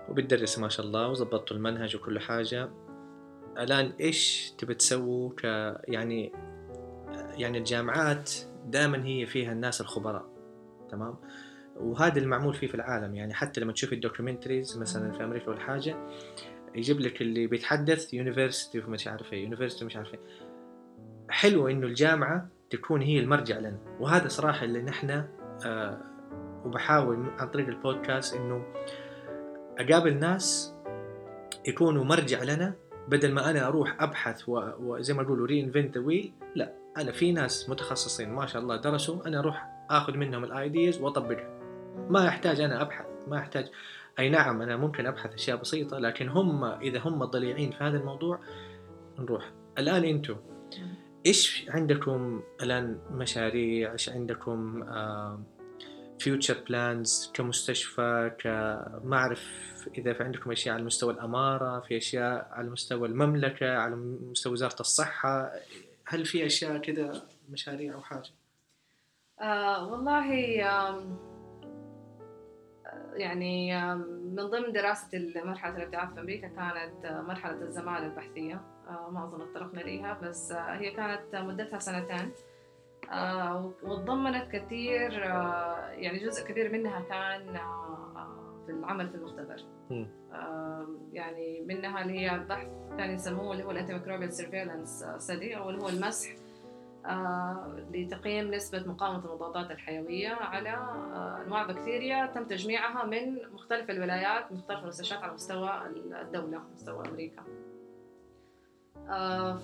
وبتدرس ما شاء الله وظبطتوا المنهج وكل حاجة. الآن إيش تبي تسووا ك يعني يعني الجامعات دائما هي فيها الناس الخبراء تمام؟ وهذا المعمول فيه في العالم. يعني حتى لما تشوف ال documentaries مثلا في أمريكا ولا حاجة يجيب لك اللي بيتحدث university مش عارف إيه university مش عارف إيه. حلو إنه الجامعة تكون هي المرجع لنا. وهذا صراحة اللي نحن آه وبحاول عن طريق البودكاست إنه أقابل ناس يكونوا مرجع لنا بدل ما أنا أروح أبحث وزي ما يقولوا reinvent wheel لا أنا في ناس متخصصين ما شاء الله درسوا أنا أروح آخذ منهم ال ideas واطبقها ما يحتاج أنا أبحث ما يحتاج أي نعم أنا ممكن أبحث أشياء بسيطة لكن هم إذا هم ضليعين في هذا الموضوع نروح. الآن أنتم إيش عندكم الآن مشاريع؟ إيش عندكم آه future plans كمستشفى كما اعرف إذا في عندكم أشياء على مستوى الأمارة في أشياء على مستوى المملكة على مستوى وزارة الصحة هل في أشياء كذا مشاريع أو حاجة؟ آه والله يعني من ضمن دراسة مرحلة الابتعاث في أمريكا كانت مرحلة الزمالة البحثية. آه، ما أظن اتطرقنا ليها بس هي كانت مدتها سنتين. آه، وتضمنت كثير آه، يعني جزء كبير منها كان آه، في العمل في المختبر. يعني منها اللي هي البحث كان يسموه اللي هو الأنتيميكروبيال سيرفيلانس ستدي أو اللي هو المسح لتقييم نسبة مقاومة المضادات الحيوية على أنواع بكتيريا تم تجميعها من مختلف الولايات مختلف المستشفيات على مستوى الدولة مستوى أمريكا. آه،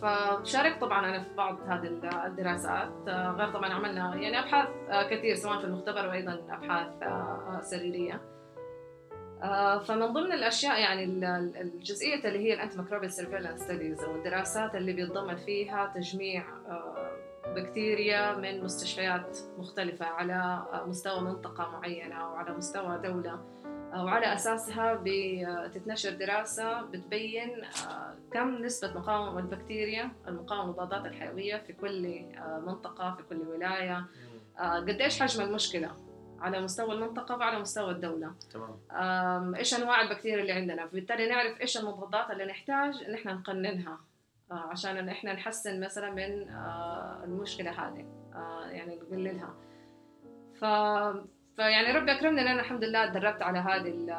فشاركت طبعا أنا في بعض هذه الدراسات. آه، غير طبعا عملنا يعني أبحاث آه، كثير سواء في المختبر وأيضا أبحاث سريرية. فمن ضمن الأشياء يعني الجزئية اللي هي ال antimicrobial surveillance studies أو الدراسات اللي بيتضمن فيها تجميع بكتيريا من مستشفيات مختلفة على مستوى منطقة معينة أو على مستوى دولة. وعلى أساسها بتتنشر دراسة بتبين آه، كم نسبة مقاومة البكتيريا المقاومة للمضادات الحيوية في كل آه، منطقة في كل ولاية. آه، قديش حجم المشكلة؟ على مستوى المنطقة وعلى مستوى الدولة. تمام. إيش أنواع البكتيريا اللي عندنا؟ فبالتالي نعرف إيش المضادات اللي نحتاج إن إحنا نقننها آه، عشان إن إحنا نحسن مثلا من آه، المشكلة هذه. آه، يعني نقللها. ف فيعني ربي أكرمني إن أنا الحمد لله تدربت على هذه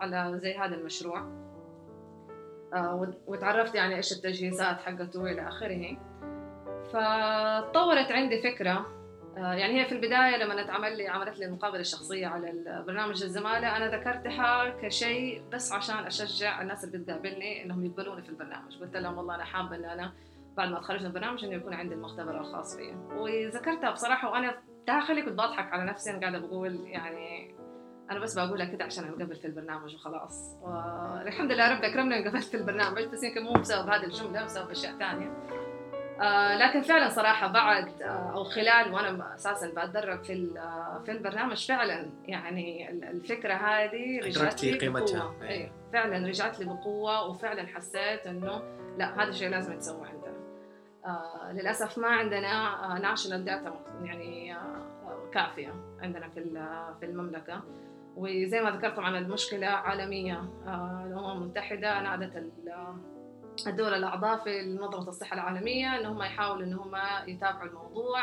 على زي هذا المشروع. آه، وت- وتعرفت يعني إيش التجهيزات حقته إلى آخره. فطورت عندي فكرة آه، يعني هي في البداية لما اتعمل لي عملت لي المقابلة الشخصية على البرنامج الزمالة أنا ذكرتها كشيء بس عشان أشجع الناس اللي بتقابلني إنهم يقبلوني في البرنامج. قلت لهم والله أنا حابة إن أنا بعد ما أتخرج من البرنامج إنه يكون عندي المختبر الخاص فيي وذكرتها بصراحة وأنا داخلي كنت بضحك على نفسي أنا قاعدة بقول يعني أنا بس بقولها كده عشان أنقبل في البرنامج وخلاص. والحمد لله ربي أكرمني انقبلت في البرنامج بس يمكن مو بسبب هذه الجملة بسبب أشياء ثانية. آه لكن فعلا صراحة بعد آه أو خلال وأنا أساسا بتدرب في آه في البرنامج فعلا يعني ال- الفكرة هذه رجعت لي قيمتها. بقوة. أي فعلا رجعت لي بقوة وفعلا حسيت إنه لا هذا الشيء لازم يتسوى عندنا آه للأسف ما عندنا national data يعني آه آه، كافية عندنا في في المملكة. وزي ما ذكرت طبعا المشكلة عالمية آه، الأمم المتحدة نادت ال- الدول الأعضاء في منظمة الصحة العالمية إن هم يحاولوا إن هم يتابعوا الموضوع.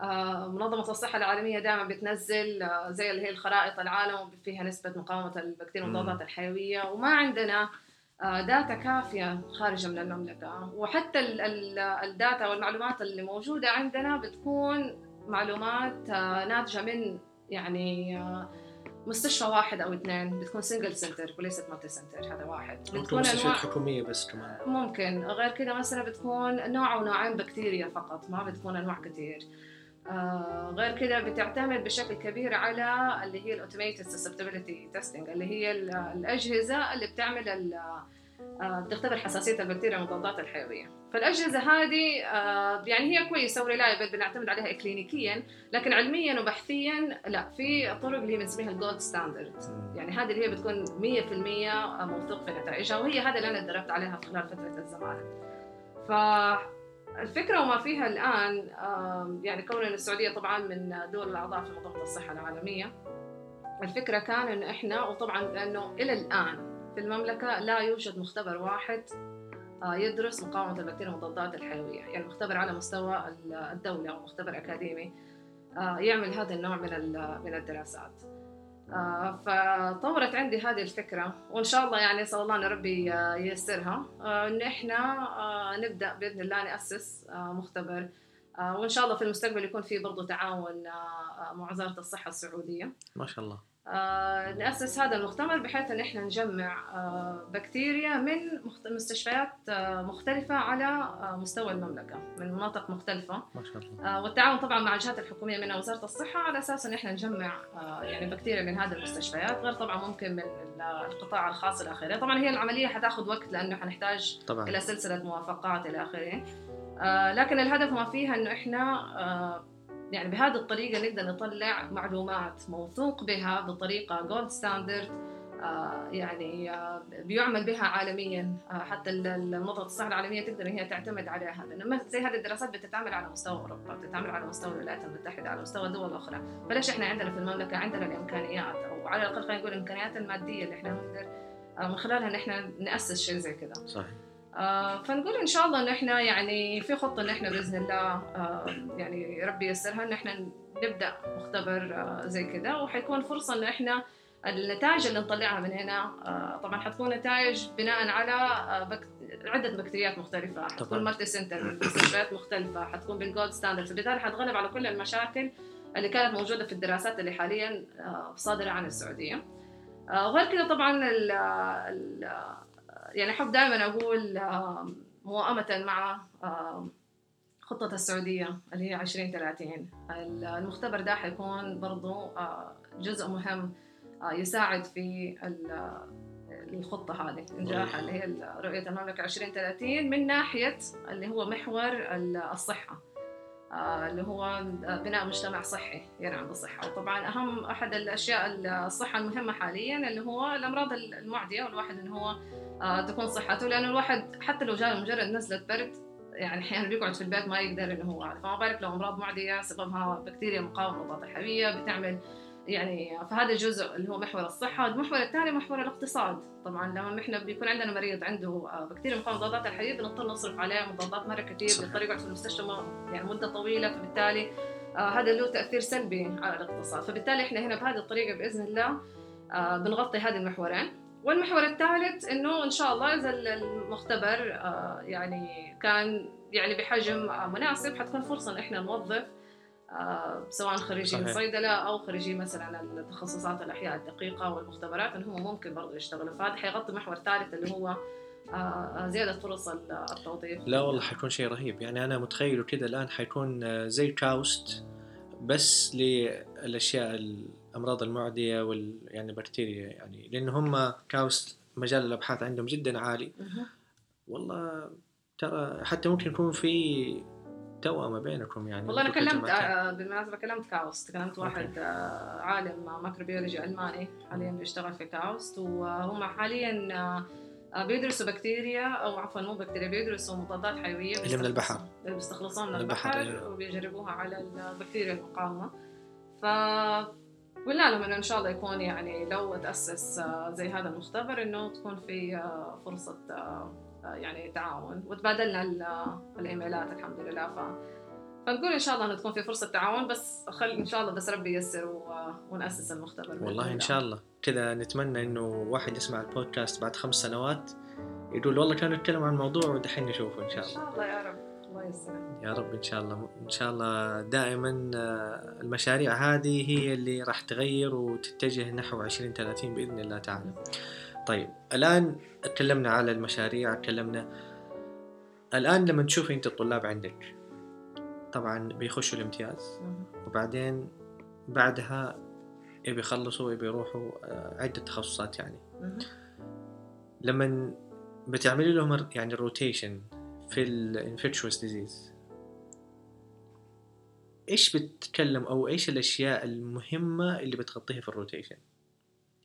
آه، منظمة الصحة العالمية دائما بتنزل آه، زي اللي هي الخرائط العالم فيها نسبة مقاومة البكتيريا. والمضادات الحيوية. وما عندنا آه، data كافية خارجة من المملكة. وحتى ال- ال- ال data والمعلومات اللي موجودة عندنا بتكون معلومات آه، ناتجة من يعني آه، مستشفى واحد أو اثنين. بتكون single center وليست multi center هذا واحد. ممكن مستشفيات حكومية بس كمان. ممكن. غير كده مثلا بتكون نوع أو نوعين بكتيريا فقط ما بتكون أنواع كثير آه غير كده بتعتمد بشكل كبير على اللي هي ال automated susceptibility testing اللي هي ال- الأجهزة اللي بتعمل آه، بتختبر حساسية البكتيريا والمضادات الحيوية. فالأجهزة هذه آه، يعني هي كويسة و reliable بنعتمد عليها clinically لكن علميا وبحثيا لا في طرق اللي بنسميها ال gold standard يعني هذه اللي هي بتكون 100% موثوق في نتائجها وهي هذا اللي أنا تدربت عليها خلال فترة الزمالة فالفكرة وما فيها الآن آم، يعني كون إن السعودية طبعا من دول الأعضاء في منظمه الصحة العالمية الفكرة كان انه إحنا وطبعا لأنه إلى الآن في المملكة لا يوجد مختبر واحد آه، يدرس مقاومة البكتيريا والمضادات الحيوية. يعني مختبر على مستوى الدولة أو مختبر أكاديمي آه، يعمل هذا النوع من ال- من الدراسات. آه، فطورت عندي هذه الفكرة وإن شاء الله يعني أسأل الله أن ربي آه، ييسرها. آه، إن إحنا نبدأ بإذن الله نأسس مختبر. وإن شاء الله في المستقبل يكون في برضو تعاون مع وزارة الصحة السعودية. ما شاء الله. نأسس هذا المختبر بحيث أن إحنا نجمع آه، بكتيريا من مستشفيات آه، مختلفة على آه، مستوى المملكة من مناطق مختلفة. ما شاء الله. آه، والتعاون طبعا مع الجهات الحكومية منها وزارة الصحة على أساس أن إحنا نجمع آه، يعني بكتيريا من هذه المستشفيات غير طبعا ممكن من ال- القطاع الخاص إلى آخره. طبعا هي العملية حتاخذ وقت لأنه حنحتاج طبعا. إلى سلسلة موافقات إلى آخره. آه، لكن الهدف ما فيها إنه إحنا آه، يعني بهذه الطريقة نقدر نطلع معلومات موثوق بها بطريقة gold standard يعني آه، بيعمل بها عالميا آه، حتى ال- المنظمة الصحه العالمية تقدر إن هي تعتمد عليها. لأنه زي هذه الدراسات بتتعمل على مستوى أوروبا بتتعمل على مستوى الولايات المتحدة على مستوى دول أخرى. فليش إحنا عندنا في المملكة عندنا الإمكانيات أو على الأقل خلينا نقول الإمكانيات المادية اللي إحنا نقدر آه، من خلالها إن إحنا نأسس شيء زي كذا. صحيح. آه، فنقول إن شاء الله إن إحنا يعني في خطة إن إحنا بإذن الله آه، يعني ربي ييسرها إن إحنا نبدأ مختبر آه، زي كذا وحيكون فرصة إن إحنا النتائج اللي نطلعها من هنا آه، طبعا حتكون نتائج بناء على آه،. عدة بكتيريات مختلفة. حتكون multi center مستشفيات مختلفة حتكون بال gold standard فبالتالي حتغلب على كل المشاكل اللي كانت موجودة في الدراسات اللي حاليا آه، صادرة عن السعودية آه، وغير كذا طبعا ال ال يعني احب دائما أقول آه، موائمه مع خطة السعودية اللي هي 2030 المختبر ده حيكون برضو آه، جزء مهم آه، يساعد في ال- الخطة هذه إنجاحها اللي هي رؤية المملكة 2030 من ناحية اللي هو محور ال- الصحة. اللي هو بناء مجتمع صحي ينعم بالصحة. وطبعا أهم أحد الأشياء الصحة المهمة حاليا اللي هو الأمراض المعدية والواحد إنه هو آه، تكون صحته. لأنه الواحد حتى لو جاء مجرد نزلة برد يعني أحيانا بيقعد في البيت ما يقدر إنه هو فما بالك لو أمراض معدية سببها بكتيريا مقاومة للمضادات الحيويه بتعمل يعني فهذا جزء اللي هو محور الصحة المحور الثاني محور الاقتصاد. طبعا لما إحنا بيكون عندنا مريض عنده آه، بكتيريا مقاومة مضادات الحيوية بنضطر نصرف عليه مضادات مرة كثير بيضطر يقعد في المستشفى يعني مدة طويلة. فبالتالي آه هذا له تأثير سلبي على الاقتصاد. فبالتالي إحنا هنا بهذه الطريقة بإذن الله آه بنغطي هذه المحورين. والمحور الثالث إنه إن شاء الله إذا المختبر يعني كان يعني بحجم مناسب حتكون فرصة إن إحنا نوظف سواء خريجين صيدلة أو خريجين مثلا التخصصات الأحياء الدقيقة والمختبرات إنهم ممكن برضه يشتغلوا. فهذا حيغطي محور ثالث اللي هو آه، زيادة فرص التوظيف. لا والله حيكون شيء رهيب. يعني أنا متخيله كذا الآن حيكون آه، زي كاوست بس للأشياء الأمراض المعدية وال يعني بكتيريا يعني. لأن هم كاوست مجال الأبحاث عندهم جدا عالي. والله ترى حتى ممكن يكون في توأمة بينكم يعني والله أنا كلمت آه بالمناسبة كلمت كاوست كلمت واحد آه عالم microbiology ألماني حاليا بيشتغل في كاوست وهم حاليا آه بيدرسوا بكتيريا أو عفوا مو بكتيريا بيدرسوا مضادات حيوية اللي من البحر. بيستخلصوها من البحر, البحر أيوه. وبيجربوها على البكتيريا المقاومة. ف قلنا لهم إنه إن شاء الله يكون يعني لو تأسس زي هذا المختبر إنه تكون في فرصة يعني تعاون وتبادلنا الإيميلات الحمد لله. ف فنقول إن شاء الله إنه تكون في فرصة تعاون بس خل إن شاء الله بس ربي ييسر و... ونأسس المختبر والله إن شاء الله. كذا نتمنى إنه واحد يسمع البودكاست بعد خمس سنوات يقول والله كانوا يتكلموا عن الموضوع ودحين نشوفه إن شاء الله. ان شاء الله يا رب. الله يا رب إن شاء الله. إن شاء الله دائما آه، المشاريع هذه هي اللي راح تغير وتتجه نحو 2030 بإذن الله تعالى. طيب الآن تكلمنا على المشاريع تكلمنا. الآن لما تشوفي أنت الطلاب عندك طبعا بيخشوا الامتياز. وبعدين بعدها يبي يخلصوا يبي يروحوا آه، عدة تخصصات يعني. لما بتعملي لهم يعني rotation في ال infectious diseases إيش بتتكلم أو إيش الأشياء المهمة اللي بتغطيها في ال rotation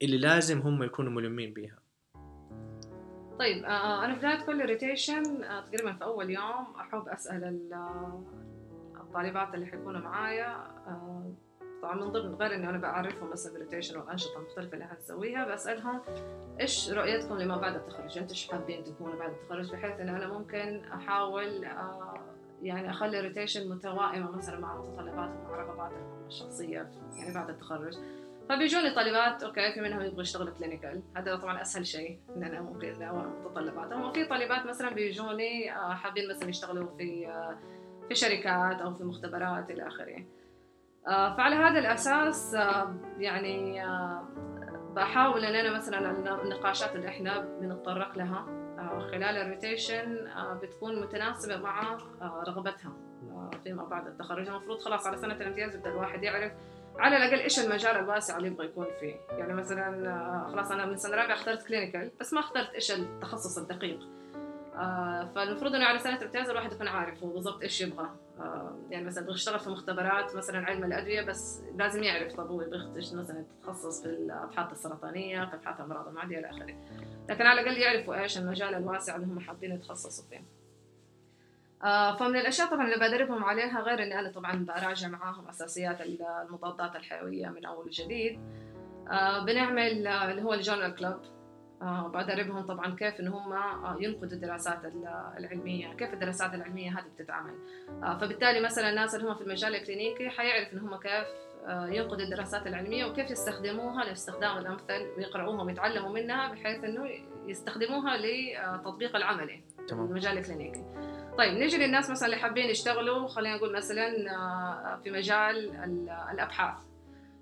اللي لازم هم يكونوا ملمين بيها. طيب آه, آه، أنا في بداية كل rotation آه تقريبا في أول يوم أحب أسأل الطالبات اللي حيكونوا معايا طبعا من ضمن غير إني أنا بعرفهم مثلا بال rotation والانشطه المختلفه اللي حنسويها بسألهم إيش رؤيتكم لما بعد التخرج؟ أنتم إيش حابين تكونوا بعد التخرج بحيث إنه أنا ممكن أحاول يعني أخلي ال rotation متوائمة مثلا مع متطلباتهم ومع رغباتهم الشخصية يعني بعد التخرج. فبيجوني طالبات okay في منهم يبغوا يشتغلوا clinical هذا طبعا أسهل شيء إن أنا ممكن متطلباتهم وفي طالبات مثلا بيجوني آه، حابين مثلا يشتغلوا في آه، في شركات أو في مختبرات إلى آخره. آه، فعلى هذا الأساس يعني بحاول إن أنا مثلا النقاشات اللي إحنا بنتطرق لها خلال ال rotation بتكون متناسبة مع رغبتها فيما بعد التخرج. المفروض خلاص على سنة الامتياز يبدأ الواحد يعرف على الأقل إيش المجال الواسع اللي يبغى يكون فيه؟ يعني مثلا آه، خلاص أنا من سنة رابعة اخترت clinical بس ما اخترت إيش التخصص الدقيق. آه فالمفروض إنه على سنة الامتياز الواحد يكون عارف هو بالضبط إيش يبغى. آه يعني مثلا بيشتغل في مختبرات مثلا علم الأدوية بس لازم يعرف طب هو يبغى مثلا يتخصص في الأبحاث السرطانية في أبحاث أمراض المعديه إلى آخره. لكن على الأقل يعرفوا إيش المجال الواسع اللي هم حابين يتخصصوا فيه. فمن الأشياء طبعا اللي بدربهم عليها غير إني أنا طبعا براجع معاهم أساسيات المضادات الحيوية من أول وجديد. آه، بنعمل آه، اللي هو الجورنال كلوب. بدربهم طبعا كيف إن هم ينقدوا الدراسات العلمية كيف الدراسات العلمية هذه بتتعمل فبالتالي مثلا الناس اللي هم في المجال الكلينيكي حيعرف إن هم كيف ينقدوا الدراسات العلمية وكيف يستخدموها لاستخدام الأمثل ويقرأوها ويتعلموا منها بحيث إنه يستخدموها للتطبيق العملي في المجال الكلينيكي. طيب نيجي للناس مثلا اللي حابين يشتغلوا خلينا نقول مثلا آه، في مجال الأبحاث.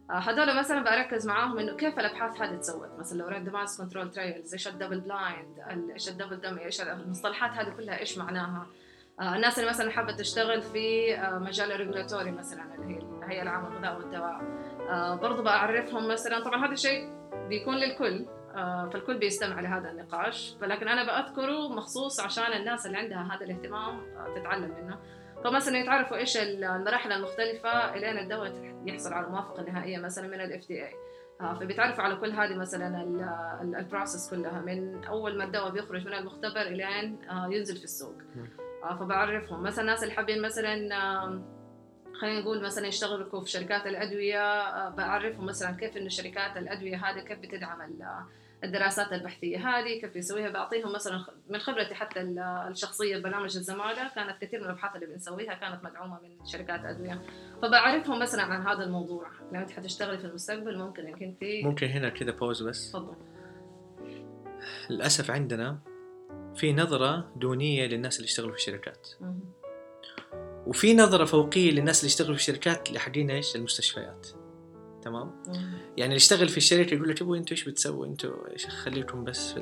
آه، هذول مثلا بركز معاهم إنه كيف الأبحاث هذه تسوت. مثلا لو randomized control trials إيش ال double blind إيش ال double dummy إيش المصطلحات هذه كلها إيش معناها. آه، الناس اللي مثلا حابة تشتغل في مجال ال regulatory مثلا اللي هي الهيئه العامه للغذاء والدواء. برضو بعرفهم مثلا. طبعا هذا الشيء بيكون للكل. فالكل بيستمع لهذا النقاش. فلكن أنا بأذكره مخصوص عشان الناس اللي عندها هذا الاهتمام آه، تتعلم منه. فمثلا يتعرفوا إيش المراحل المختلفة إلين الدواء يحصل على الموافقة النهائية مثلا من ال FDA فبيتعرفوا على كل هذه مثلا ال process كلها من أول ما الدواء بيخرج من المختبر إلين آه، ينزل في السوق. فبعرفهم. مثلا الناس اللي حابين مثلا خلينا نقول مثلا يشتغلوا في شركات الأدوية آه، بعرفهم مثلا كيف انه شركات الأدوية هذه كيف بتدعم الدراسات البحثية هذه كيف بيسويها بعطيهم مثلا من خبرتي حتى ال- الشخصية ببرنامج الزمالة كانت كثير من الأبحاث اللي بنسويها كانت مدعومة من شركات أدوية. فبعرفهم مثلا عن هذا الموضوع. لو أنت حتشتغلي في المستقبل ممكن انك انت ممكن هنا كذا بوز بس. تفضل. للأسف عندنا في نظرة دونية للناس اللي يشتغلوا في الشركات. وفي نظرة فوقية للناس اللي يشتغلوا في الشركات اللي حقين إيش؟ المستشفيات. تمام. يعني اللي يشتغل في الشركة يقول لك ابو أنتوا إيش بتسووا أنتوا إيش خليكم بس في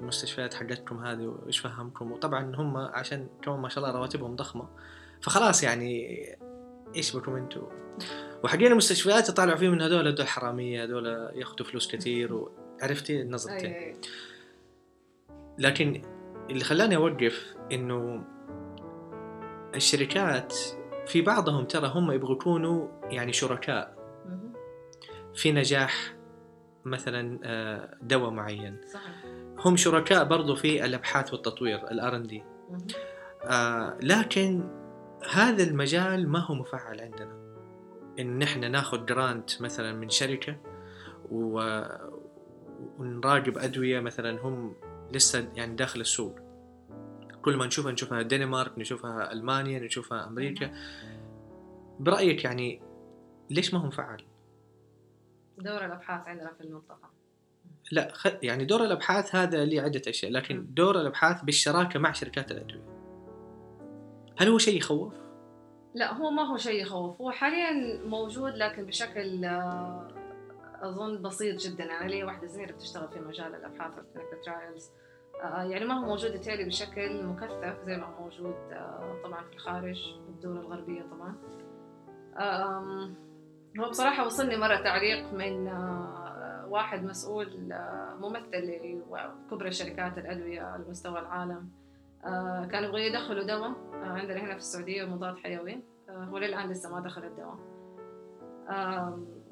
المستشفيات حقتكم هذه وإيش فهمكم وطبعا هم عشان كمان ما شاء الله رواتبهم ضخمة فخلاص يعني إيش بكم أنتوا وحقين المستشفيات يطالعوا فيهم من هذول هذول حرامية هذول ياخذوا فلوس كثير وعرفتي أي. لكن اللي خلاني أوقف إنه الشركات في بعضهم ترى هم يبغوا يكونوا يعني شركاء. في نجاح مثلا آه، دواء معين. صحيح. هم شركاء برضو في الأبحاث والتطوير الار ان دي مهم. لكن هذا المجال ما هو مفعل عندنا. إن نحن ناخذ جرانت مثلا من شركة و... ونراقب أدوية مثلا هم لسه يعني داخل السوق. كل ما نشوفها نشوفها الدنمارك نشوفها ألمانيا نشوفها أمريكا. برأيك يعني ليش ما هو مفعل؟ دور الأبحاث عندنا في المنطقة. لا خ... يعني دور الأبحاث هذا لي عدة أشياء لكن دور الأبحاث بالشراكة مع شركات الأدوية. هل هو شيء يخوف؟ لا هو ما هو شيء يخوف. هو حاليا موجود لكن بشكل آه، أظن بسيط جدا. يعني لي واحدة زميلة بتشتغل في مجال الأبحاث وال clinical trials يعني ما هو موجود يتهيألي بشكل مكثف زي ما هو موجود آه، طبعا في الخارج في الدول الغربية طبعا. هو بصراحة وصلني مرة تعليق من آه، واحد مسؤول آه، ممثل لكبرى شركات الأدوية على مستوى العالم. آه، كانوا يبغوا يدخلوا دواء عندنا هنا في السعودية مضاد حيوي هو للآن لسه ما دخل الدواء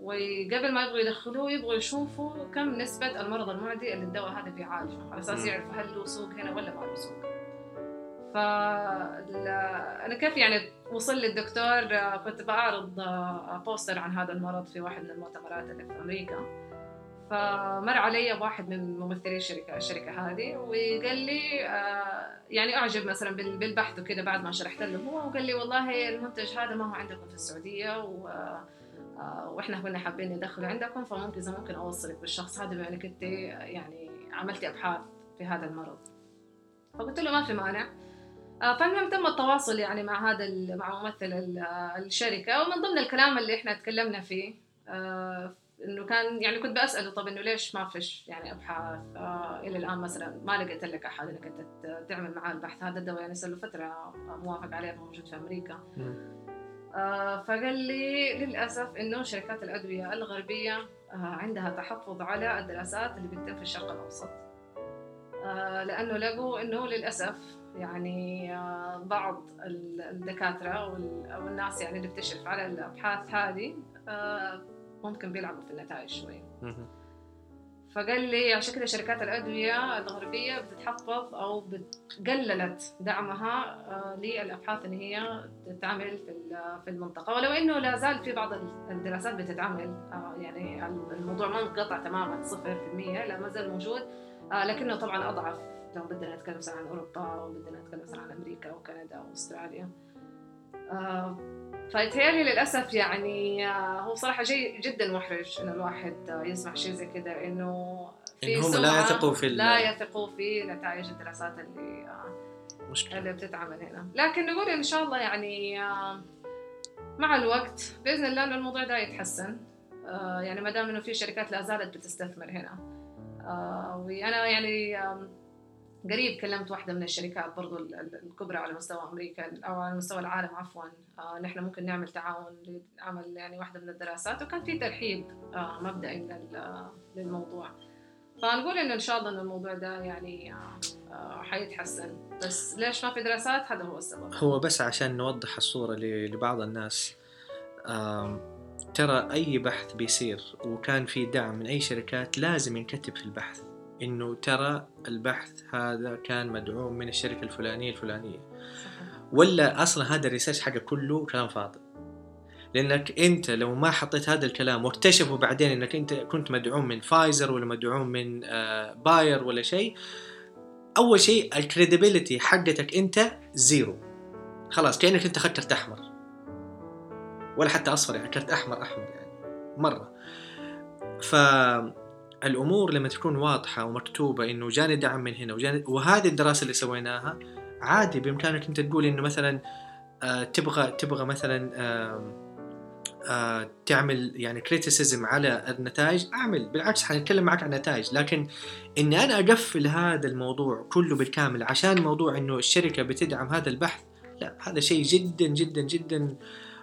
وقبل ما يبغوا يدخلوه يبغوا يشوفوا كم نسبة المرض المعدي اللي الدواء هذا بيعالجه على أساس. يعرفوا هل له سوق هنا ولا ما له سوق. ف أنا كيف يعني وصل لي الدكتور آه، كنت بعرض آه، بوستر عن هذا المرض في واحد من المؤتمرات اللي في أمريكا. فمر علي واحد من ممثلي الشركة الشركة هذه وقال لي آه، يعني أعجب مثلا بال- بالبحث وكذا بعد ما شرحت له هو وقال لي والله المنتج هذا ما هو عندكم في السعودية و آه، وإحنا كنا حابين ندخله عندكم فممكن إذا ممكن أوصلك بالشخص هذا بما إنك أنت يعني عملتي أبحاث في هذا المرض. فقلت له ما في مانع. آه، فالمهم تم التواصل يعني مع هذا مع ممثل آه، الشركة. ومن ضمن الكلام اللي إحنا تكلمنا فيه آه، إنه كان يعني كنت بساله طب إنه ليش ما فيش يعني أبحاث؟ آه إلى الآن مثلا ما لقيت لك أحد إنك أنت تعمل معاه البحث. هذا الدواء يعني صار له فترة موافق عليه موجود في أمريكا. آه فقال لي للأسف إنه شركات الأدوية الغربية آه عندها تحفظ على الدراسات اللي بتتم في الشرق الأوسط. آه لأنه لقوا إنه للأسف يعني آه بعض ال- الدكاترة وال- أو الناس يعني اللي بتشرف على الأبحاث هذه آه ممكن بيلعبوا في النتائج شوي. فقال لي عشان كذا شركات الأدوية الغربية بتتحفظ أو قللت دعمها آه، للأبحاث إن هي تتعمل في ال- في المنطقة ولو إنه لا زال في بعض الدراسات بتتعمل يعني الموضوع ما انقطع تماما صفر في المية لا ما زال موجود لكنه طبعا أضعف لو بدنا نتكلم مثلا عن أوروبا أو بدنا نتكلم مثلا عن أمريكا وكندا وأستراليا. آه، فيتهيألي للأسف يعني آه، هو صراحة شيء جدا محرج إنه الواحد آه، يسمع شيء زي كذا إنه في إن هم لا يثقوا في لا يثقوا في نتائج الدراسات اللي مشكلة. اللي بتتعمل هنا. لكن نقول إن شاء الله يعني مع الوقت بإذن الله إنه الموضوع ده يتحسن. يعني ما دام إنه في شركات لا زالت بتستثمر هنا. وأنا يعني قريب كلمت واحدة من الشركات برضو ال- ال- الكبرى على مستوى أمريكا أو على مستوى العالم عفوا. آه، نحن ممكن نعمل تعاون لعمل يعني واحدة من الدراسات وكان في ترحيب آه، مبدئي لل- للموضوع. فنقول إنه إن شاء الله إن الموضوع ده يعني آه، حيتحسن. بس ليش ما في دراسات؟ هذا هو السبب. هو بس عشان نوضح الصورة ل- لبعض الناس. ترى أي بحث بيصير وكان في دعم من أي شركات لازم ينكتب في البحث. إنه ترى البحث هذا كان مدعوم من الشركة الفلانية الفلانية. صحيح. ولا أصلا هذا ال research حقه كله كلام فاضي. لأنك أنت لو ما حطيت هذا الكلام واكتشفوا بعدين إنك أنت كنت مدعوم من فايزر ولا مدعوم من آه، باير ولا شيء أول شيء ال credibility حقتك أنت زيرو. خلاص كأنك أنت أخذت كرت أحمر. ولا حتى أصفر يعني كرت أحمر أحمر يعني. مرة. فالامور لما تكون واضحة ومكتوبة إنه جاني دعم من هنا وجاني وهذه الدراسة اللي سويناها عادي بإمكانك أنت تقول إنه مثلا آه تبغى تبغى مثلا آه آه تعمل يعني criticism على النتائج أعمل. بالعكس حنتكلم معك عن النتائج لكن إني أنا أقفل هذا الموضوع كله بالكامل عشان موضوع إنه الشركة بتدعم هذا البحث لا هذا شيء جدا جدا جدا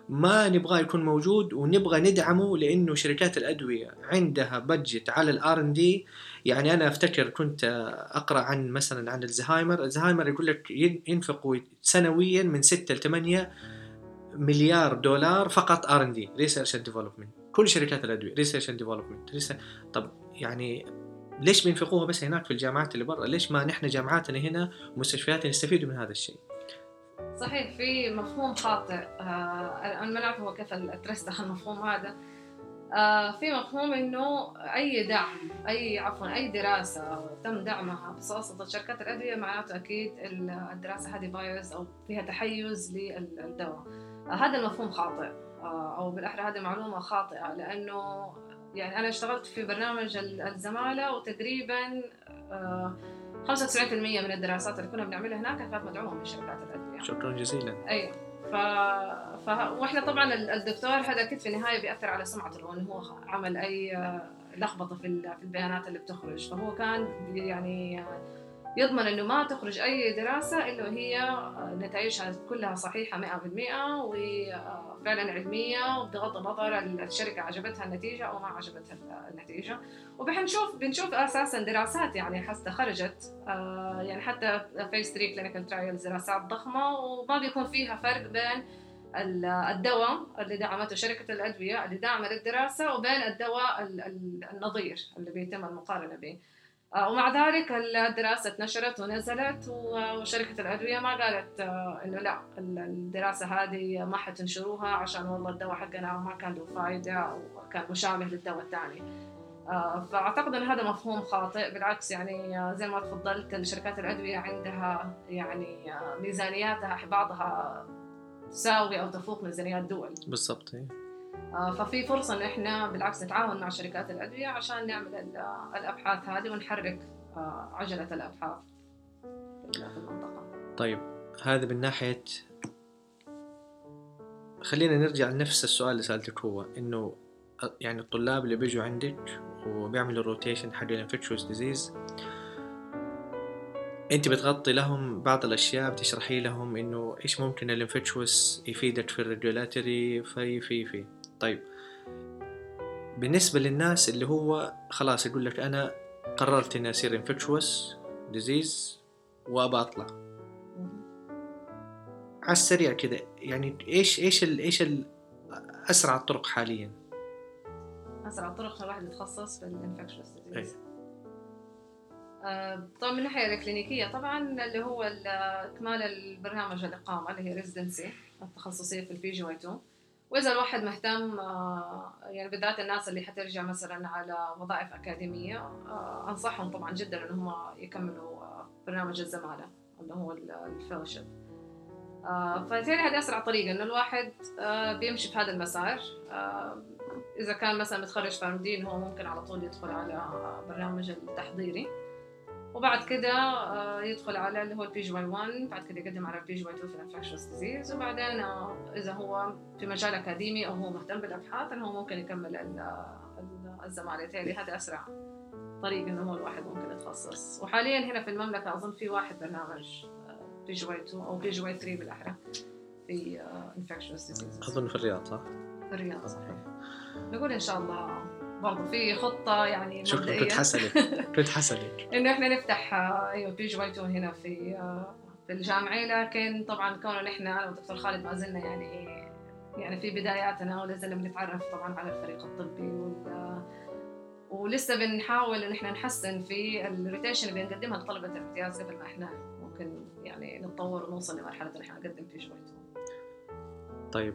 ما نبغاه يكون موجود ونبغى ندعمه لأنه شركات الأدوية عندها budget على ال R and D. يعني أنا أفتكر كنت أقرأ عن مثلا عن الزهايمر. الزهايمر يقول لك ينفقوا سنويا من 6 ل 8 مليار دولار فقط R and D. research and development كل شركات الأدوية. research and development طب يعني ليش بينفقوها بس هناك في الجامعات اللي برا؟ ليش ما نحن جامعاتنا هنا ومستشفياتنا نستفيدوا من هذا الشيء؟ صحيح في مفهوم خاطئ. آه أنا ما نعرف هو كيف ترسخ المفهوم هذا. آه في مفهوم إنه أي دعم أي عفوا أي دراسة تم دعمها بواسطه شركات الأدوية معناته أكيد الدراسة هذه بايوز أو فيها تحيز للدواء. آه هذا المفهوم خاطئ. آه أو بالأحرى هذه معلومة خاطئة. لأنه يعني أنا اشتغلت في برنامج الزمالة وتقريبا آه 95% من الدراسات اللي كنا بنعملها هناك كانت مدعومة من شركات الادويه شكرا جزيلا. أيوه. ف... ف... وإحنا طبعا الدكتور هذا أكيد في النهاية بيأثر على سمعته لو انه هو عمل أي لخبطة في البيانات اللي بتخرج. فهو كان يعني يضمن إنه ما تخرج أي دراسة إلا وهي نتائجها كلها صحيحة 100% وفعلا علمية وبغض النظر الشركة عجبتها النتيجة أو ما عجبتها النتيجة. وبنشوف بنشوف أساسا دراسات يعني حتى خرجت آه، يعني حتى phase 3 clinical trials دراسات ضخمة وما بيكون فيها فرق بين الدواء اللي دعمته شركة الأدوية اللي دعمت الدراسة وبين الدواء النظير اللي بيتم المقارنة به. آه، ومع ذلك الدراسة اتنشرت ونزلت وشركة الأدوية ما قالت آه، إنه لا الدراسة هذه ما حتنشروها عشان والله الدواء حقنا ما كان له فايدة أو كان مشابه للدواء الثاني. آه، فأعتقد أن هذا مفهوم خاطئ. بالعكس يعني زي ما تفضلت شركات الأدوية عندها يعني ميزانياتها بعضها تساوي أو تفوق ميزانيات دول. بالضبط آه، ففي فرصة إن إحنا بالعكس نتعاون مع شركات الأدوية عشان نعمل الأبحاث هذه ونحرك آه، عجلة الأبحاث في المنطقة. طيب هذا من ناحية خلينا نرجع لنفس السؤال اللي سألتك هو آه، يعني الطلاب اللي بيجوا عندك وبيعملوا ال rotation حق ال infectious disease أنت بتغطي لهم بعض الأشياء بتشرحي لهم إنه إيش ممكن ال infectious يفيدك في ال regulatory في في في طيب. بالنسبة للناس اللي هو خلاص يقول لك أنا قررت إني أصير infectious disease وأبى أطلع. على السريع كذا يعني إيش إيش ال إيش ال أسرع الطرق حاليا؟ أسرع الطرق الواحد يتخصص في ال infectious disease آه، طبعا من الناحية الكلينيكية طبعا اللي هو إكمال البرنامج الإقامة اللي هي residency التخصصية في ال PGY 2 وإذا الواحد مهتم آه، يعني بالذات الناس اللي حترجع مثلا على وظائف أكاديمية آه، أنصحهم طبعا جدا إن هم يكملوا آه، برنامج الزمالة اللي هو ال fellowship. فبالتالي هذه أسرع طريقة انه الواحد بيمشي في هذا المسار إذا كان مثلا متخرج PharmD هو ممكن على طول يدخل على برنامج التحضيري. وبعد كده آه، يدخل على اللي هو ال PGY 1 بعد كده يقدم على ال PGY 2 في ال infectious disease وبعدين آه، إذا هو في مجال أكاديمي أو هو مهتم بالأبحاث إنه هو ممكن يكمل الزمالة. تالي هذا أسرع طريق إنه هو الواحد ممكن يتخصص. وحاليا هنا في المملكة أظن في واحد برنامج PGY 2 أو PGY 3 بالأحرى في infectious disease أظن في الرياض صح؟ في الرياض صحيح. نقول إن شاء الله برضه في خطة يعني شكرا كنت حسألك كنت حسألك إنه إحنا نفتح أيوه PGY هنا في في الجامعة. لكن طبعا كونه نحن أنا والدكتور خالد ما زلنا يعني يعني في بداياتنا ولا زلنا بنتعرف طبعا على الفريق الطبي وال ولسه بنحاول إن إحنا نحسن في ال rotation اللي بنقدمها لطلبة الامتياز قبل ما إحنا ممكن يعني نتطور ونوصل لمرحلة إن إحنا نقدم في PGY 2 طيب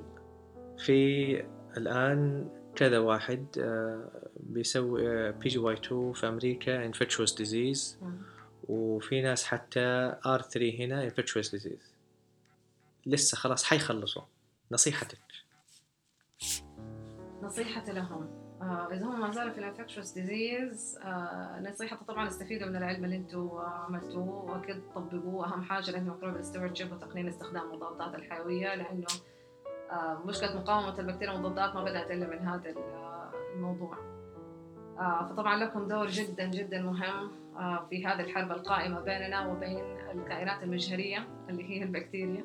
في الآن كذا واحد آه، بيسوي PGY 2 في أمريكا infectious disease وفي ناس حتى آر 3 هنا infectious disease لسه خلاص حيخلصوا. نصيحتك. نصيحتي لهم. آه إذا هم ما زالوا في ال infectious disease آه نصيحتي طبعا استفيدوا من العلم اللي أنتم عملتوه وأكيد طبقوه. أهم حاجة لأنه microbial stewardship وتقنين استخدام المضادات الحيوية لأنه مشكلة مقاومة البكتيريا والمضادات ما بدأت إلا من هذا الموضوع. آه فطبعا لكم دور جدا جدا مهم آه في هذه الحرب القائمة بيننا وبين الكائنات المجهريه اللي هي البكتيريا.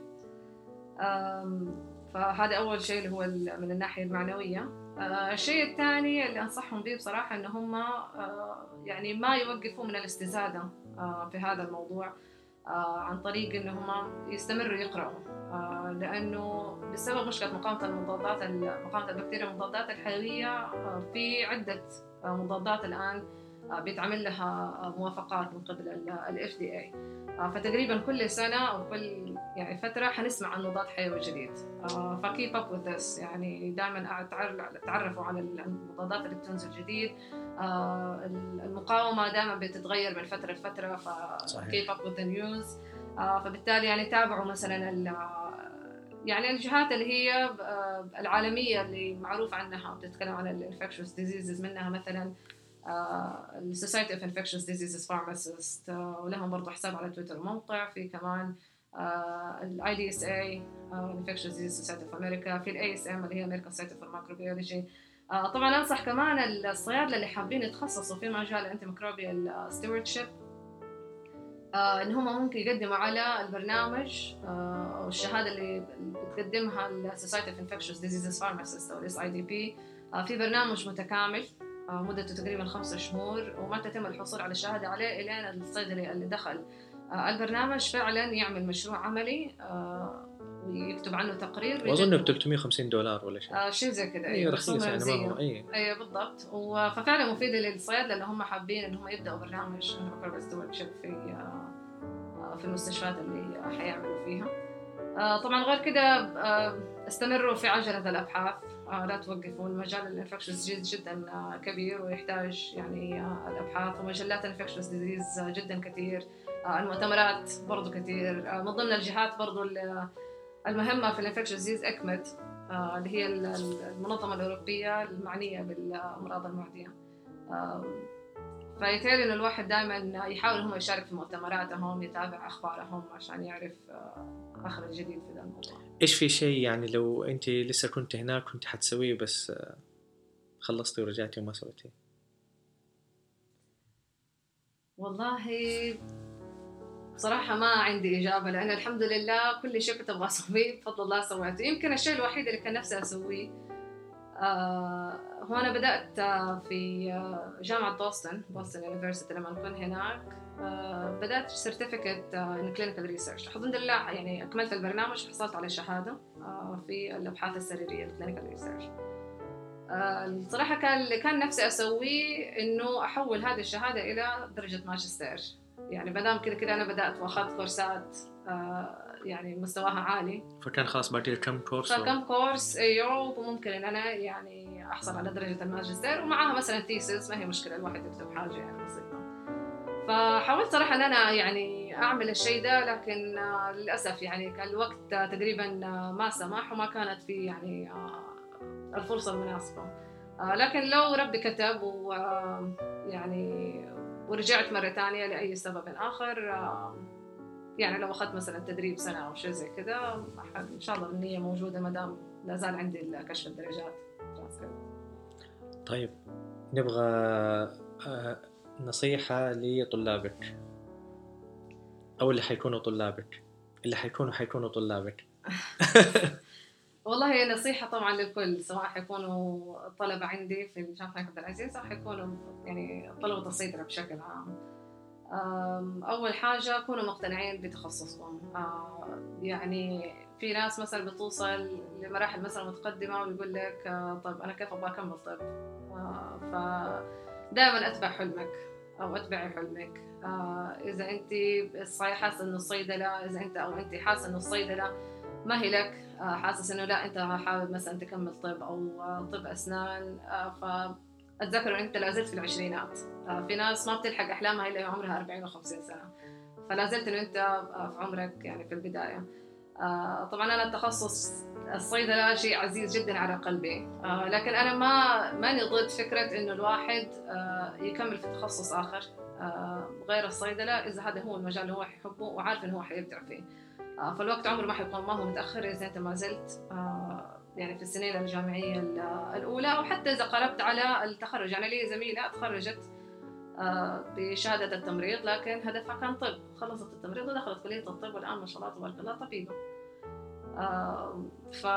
فهذا أول شيء اللي هو من الناحية المعنوية. آه، الشيء الثاني اللي أنصحهم به بصراحة إن هم آه، يعني ما يوقفوا من الاستزادة آه، في هذا الموضوع. عن طريق إن هم يستمروا يقرأوا. لأنه بسبب مشكلة مقاومة المضادات مقاومة البكتيريا والمضادات الحيوية في عدة مضادات الآن بيتعمل لها موافقات من قبل ال FDA آه، فتقريبا كل سنة أو كل يعني فترة حنسمع عن مضاد حيوي جديد. آه، ف keep up with this. يعني دائما تعرفوا على المضادات اللي بتنزل جديد. آه، المقاومة دائما بتتغير من فترة لفترة ف keep up with the news. فبالتالي يعني تابعوا مثلا يعني الجهات اللي هي العالمية اللي معروف عنها بتتكلم عن ال infectious diseases منها مثلا ال Society of Infectious Diseases Pharmacists ولهم برضه حساب على تويتر موقع. في كمان ال IDSA Infectious Diseases Society of America في ال ASM اللي هي American Society for Microbiology طبعا أنصح كمان الصيادلة اللي حابين يتخصصوا في مجال ال antimicrobial stewardship إن هم ممكن يقدموا على البرنامج أو uh, الشهادة اللي بتقدمها ال Society of Infectious Diseases Pharmacists أو ال SIDP في برنامج متكامل. آه، مدته تقريبا خمسة شهور وما تتم الحصول على الشهادة عليه إلين الصيدلي اللي دخل. آه، البرنامج فعلا يعمل مشروع عملي آه، ويكتب عنه تقرير. وأظن ب 350 دولار ولا شيء. آه شيء زي كذا اي رخيص يعني ما هو اي اي بالضبط. ففعلا مفيده للصيادله اللي هم حابين إن هم يبدأوا برنامج في في المستشفيات اللي حيعملوا فيها. طبعا غير كذا استمروا في عجلة الأبحاث. آه، لا توقفوا المجال ال infectious جدا آه، كبير ويحتاج يعني آه، الأبحاث ومجلات ال infectious disease جدا كثير. المؤتمرات برضو كثير. من ضمن الجهات برضو المهمة في ال infectious disease ECCMID اللي هي المنظمة الأوروبية المعنية بالأمراض المعدية. فيتهيألي إنه الواحد دائما يحاول هم يشارك في مؤتمراتهم يتابع أخبارهم عشان يعرف اخر الجديد في ذا الموضوع. إيش في شيء يعني لو أنت لسه كنت هناك كنت حتسويه بس آه، خلصتي ورجعتي وما سويتي؟ والله بصراحة ما عندي إجابة لأن الحمد لله كل شيء كنت أبغى أسويه بفضل الله سويته. يمكن الشيء الوحيد اللي كان نفسي أسويه آه هو أنا بدأت آه، في جامعة بوسطن Boston University لما كنت هناك. آه، بدأت certificate in clinical research الحمد لله يعني أكملت البرنامج وحصلت على شهادة في الأبحاث السريرية ال clinical research الصراحة كان اللي كان نفسي أسويه إنه أحول هذه الشهادة إلى درجة ماجستير. يعني ما دام كذا كذا أنا بدأت وأخذت كورسات يعني مستواها عالي. فكان خلاص باقي كم كورس فكم كورس أيوه وممكن إن أنا يعني أحصل على درجة الماجستير ومعاها مثلا thesis ما هي مشكلة الواحد يكتب حاجة يعني بسيطة. فحاولت صراحة إن أنا يعني أعمل الشيء ده لكن للأسف يعني كان الوقت تقريبا ما سمح وما كانت في يعني الفرصة المناسبة. لكن لو ربي كتب ويعني ورجعت مرة ثانية لأي سبب آخر يعني لو أخذت مثلا تدريب سنة أو شيء زي كذا إن شاء الله النية موجودة ما دام لا زال عندي كشف الدرجات. طيب نبغى آه، نصيحة لطلابك أو اللي حيكونوا طلابك اللي حيكونوا حيكونوا طلابك. والله هي نصيحة طبعا للكل سواء حيكونوا طلبة عندي في جامعة عبد العزيز أو حيكونوا يعني طلبة الصيدلة بشكل عام. أول حاجة كونوا مقتنعين بتخصصكم. يعني في ناس مثلا بتوصل لمراحل مثلا متقدمة ويقول لك آه، طيب أنا كيف أبغى أكمل طب؟ آه، فدائما أتبع حلمك أو أتبعي حلمك. آه، إذا أنت حاسة إنه الصيدلة إذا أنت أو أنت حاسة إنه الصيدلة ما هي لك. آه، حاسس إنه لا أنت حابب مثلا تكمل طب أو طب أسنان. آه، فأتذكر ان أنت لازلت في العشرينات. في ناس ما بتلحق أحلامها إلا عمرها 40 و50 سنة. فلا زلت إنه أنت في عمرك يعني في البداية. طبعا أنا التخصص الصيدله شيء عزيز جدا على قلبي. لكن أنا ما ماني ضد فكرة إنه الواحد يكمل في تخصص آخر غير الصيدله إذا هذا هو المجال اللي هو يحبه وعارف إنه هو حيبدع فيه. آه، فالوقت عمره ما حيكون ما هو متأخر إذا أنت ما زلت آه، يعني في السنين الجامعية الأولى أو حتى إذا قربت على التخرج. يعني لي زميلة تخرجت آه، بشهادة التمريض لكن هدفها كان طب. خلصت التمريض ودخلت كلية الطب والآن ما شاء الله تبارك الله طبيبة. ف...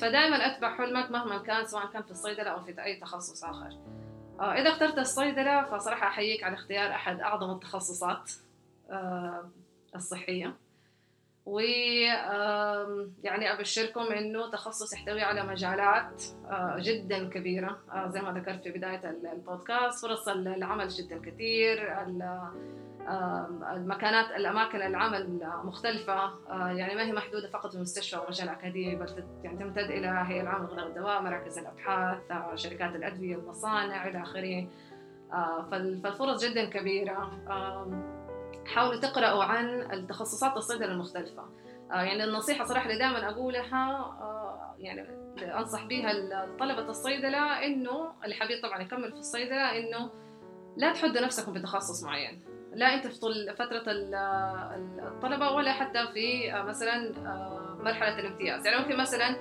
فدائما أتبع حلمك مهما كان سواء كان في الصيدلة أو في أي تخصص آخر. إذا اخترت الصيدلة فصراحة أحييك على اختيار أحد أعظم التخصصات الصحية. و يعني أبشركم إنه تخصص يحتوي على مجالات آه، جدا كبيرة آه، زي ما ذكرت في بداية البودكاست فرص العمل جدا كثير المكانات الأماكن العمل مختلفة آه، يعني ما هي محدودة فقط في المستشفى ومجال أكاديمي بل يعني تمتد إلى هيئة العامه للغذاء والدواء مراكز الأبحاث شركات الأدوية المصانع إلى آخره. فالفرص جدا كبيرة. حاولوا تقرأوا عن التخصصات الصيدلة المختلفة. آه، يعني النصيحة صراحة اللي دائما أقولها آه، يعني أنصح بها طلبة الصيدلة إنه اللي حبيب طبعا يكمل في الصيدلة إنه لا تحدوا نفسكم بتخصص معين. لا أنت في طول فترة الطلبة ولا حتى في آه، مثلا مرحلة الامتياز. يعني ممكن مثلا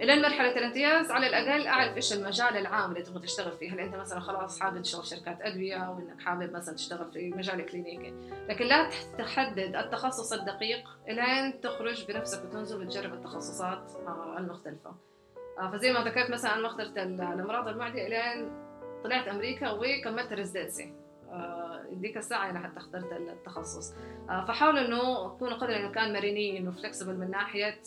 إلى مرحله الامتياز على الأقل أعرف إيش المجال العام اللي تبغى تشتغل فيه. هل أنت مثلا خلاص حابب تشتغل شركات أدوية أو إنك حابب مثلا تشتغل في مجال كلينيكي؟ لكن لا تحدد التخصص الدقيق إلين تخرج بنفسك وتنزل وتجرب التخصصات آه، المختلفة. آه، فزي ما ذكرت مثلا أنا اخترت الأمراض المعدية إلين طلعت أمريكا وكملت ريزدنسي ديك الساعة أنا حتى اخترت التخصص. آه، فحاولوا إنه تكونوا قدر الإمكان مرنين وفلكسبل من ناحية